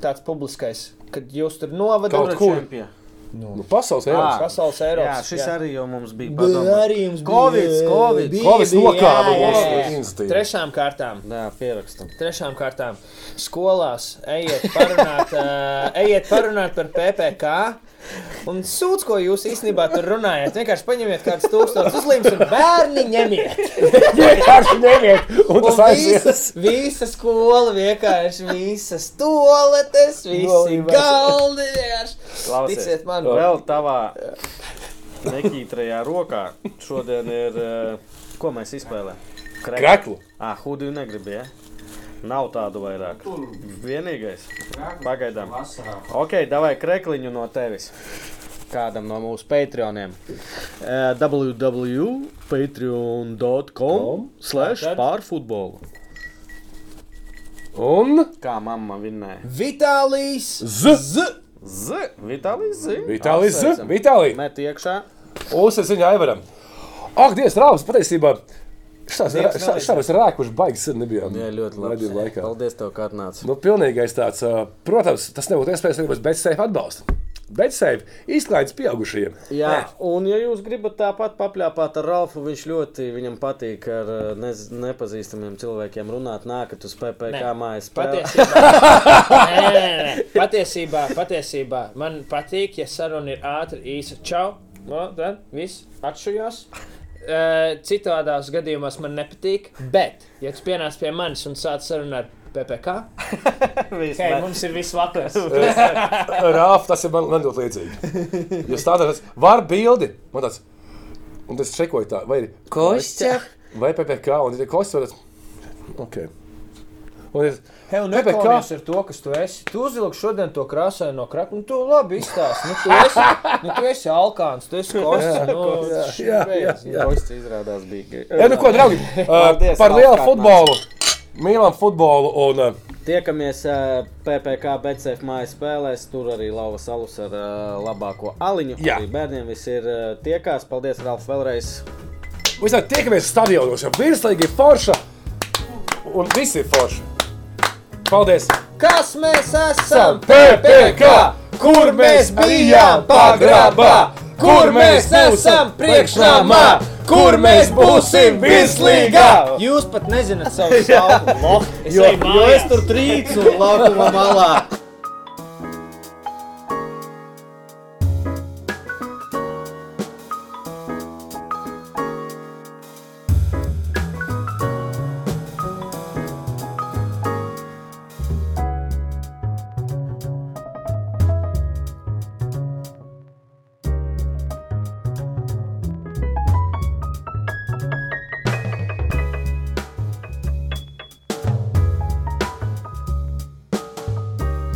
C: tāds publiskais, kad jūs tur novadat
A: Kaut kur.
B: čempija?
A: nu, pasaules
B: Ā,
A: Eiropas.
C: pasaules
B: Jā,
C: Eiropas.
B: šis arī jau mums bija.
C: Bet
B: padomā.
C: arī jums bija
B: Covid, Covid.
C: bija-
A: Covid nokāva
C: jā, jā,
A: mūsu
C: jā.
A: iniciatīvu.
C: Trešām kārtām.
B: Jā, pierakstam.
C: Trešām kārtām skolās ejiet parunāt, uh, ejiet parunāt par PPC. Un sūdz, ko jūs īstenībā tur runājat. Vienkārši paņemiet kādus tūkstošus uzlīmes un bērni ņemiet.
A: Vienkārši neviet, un
C: Un
A: tas aizies.
C: visas, visa skola vienkārši visas toaletes, visi galdi.
B: Klausies.
C: Ticiet man,
B: Vēl tavā nekītrajā rokā šodien ir. eh, Ko mēs izspēlējam?
A: Kreklu.
B: Ah, hudiju negribu, ja? Nav tādu vairāk. Vienīgais. Pagaidām. Ok, davai krekliņu no tevis. Kādam no mūsu patroniem. Uh, www.patreon.com slash pārfutbolu.
A: Un
B: Kā mamma vinnēja?
C: Vitālijs
A: Z.
C: Z.
B: Z, Vitālijas Z.
A: Vitālijas Z.
B: Apsveicam.
A: Vitālija.
B: Met iekšā.
A: Uzsver ziņā Aivaram. Ak, Dievs, Rāvs, patiesībā. Šās
C: Dievs
A: šā mēs rēkuši baigi sen nebijām.
B: Jā, ļoti labi.
A: Laikā.
B: Paldies, tev, ka atnāci.
A: Nu, pilnīgais tāds, protams, tas nebūtu iespējams arī bez bezsēju atbalsta. Bezsēju izklaides pieaugušajiem.
B: Jā, un ja jūs gribat tāpat papļāpāt ar Ralfu, viņš ļoti viņam patīk ar nez, nepazīstamiem cilvēkiem runāt, nākat uz PPC mājas spēlē.
C: Patiesībā, nē, nē, nē, patiesībā, patiesībā man patīk, ja saruna ir ātra, īsa. Čau! No, tad viss atšujos. Uh, citādās gadījumos man nepatīk, bet, ja tu pienāc pie manis un sāc sarunu ar PPC, hei, mums ir viss vakars.
A: Rāf, tas ir man, man ļoti līdzīgi. Jūs tādā veidā var bildi, man tāds, un es čekoju tā, vai ir
C: Kostja!
A: vai PPC, un ir kosts, vai tas, ok. Un ir,
C: Hei, un nekaunies ar to, kas tu esi. Tu uzvilki šodien to krāsaino kraku, un tu labi izstāsti. Nu, tu esi, nu, tu esi alkāns, tu esi kosts. Nu,
A: jā, jā, jā.
B: Kosts izrādās bija.
A: Ja, nu ko, draugi,
B: Paldies,
A: par lielu futbolu, mīlam futbolu, un
B: Tiekamies PPC BCF mājas spēlēs. Tur arī Lava Salus ar labāko aliņu.
A: Jā.
B: Arī bērniem viss ir tiekās. Paldies, Ralf, vēlreiz.
A: visādi tiekamies stadionos, jo virslīgi ir forša, un visi ir forši. Paldies!
C: Kas mēs esam?
A: PPC! Kur mēs bijām pagrabā? Kur mēs esam priekšnamā? Kur mēs būsim virslīgā?
C: Jūs pat nezināt savu stāvu. Es
B: Jo, jo es tur trīcu laukuma malā.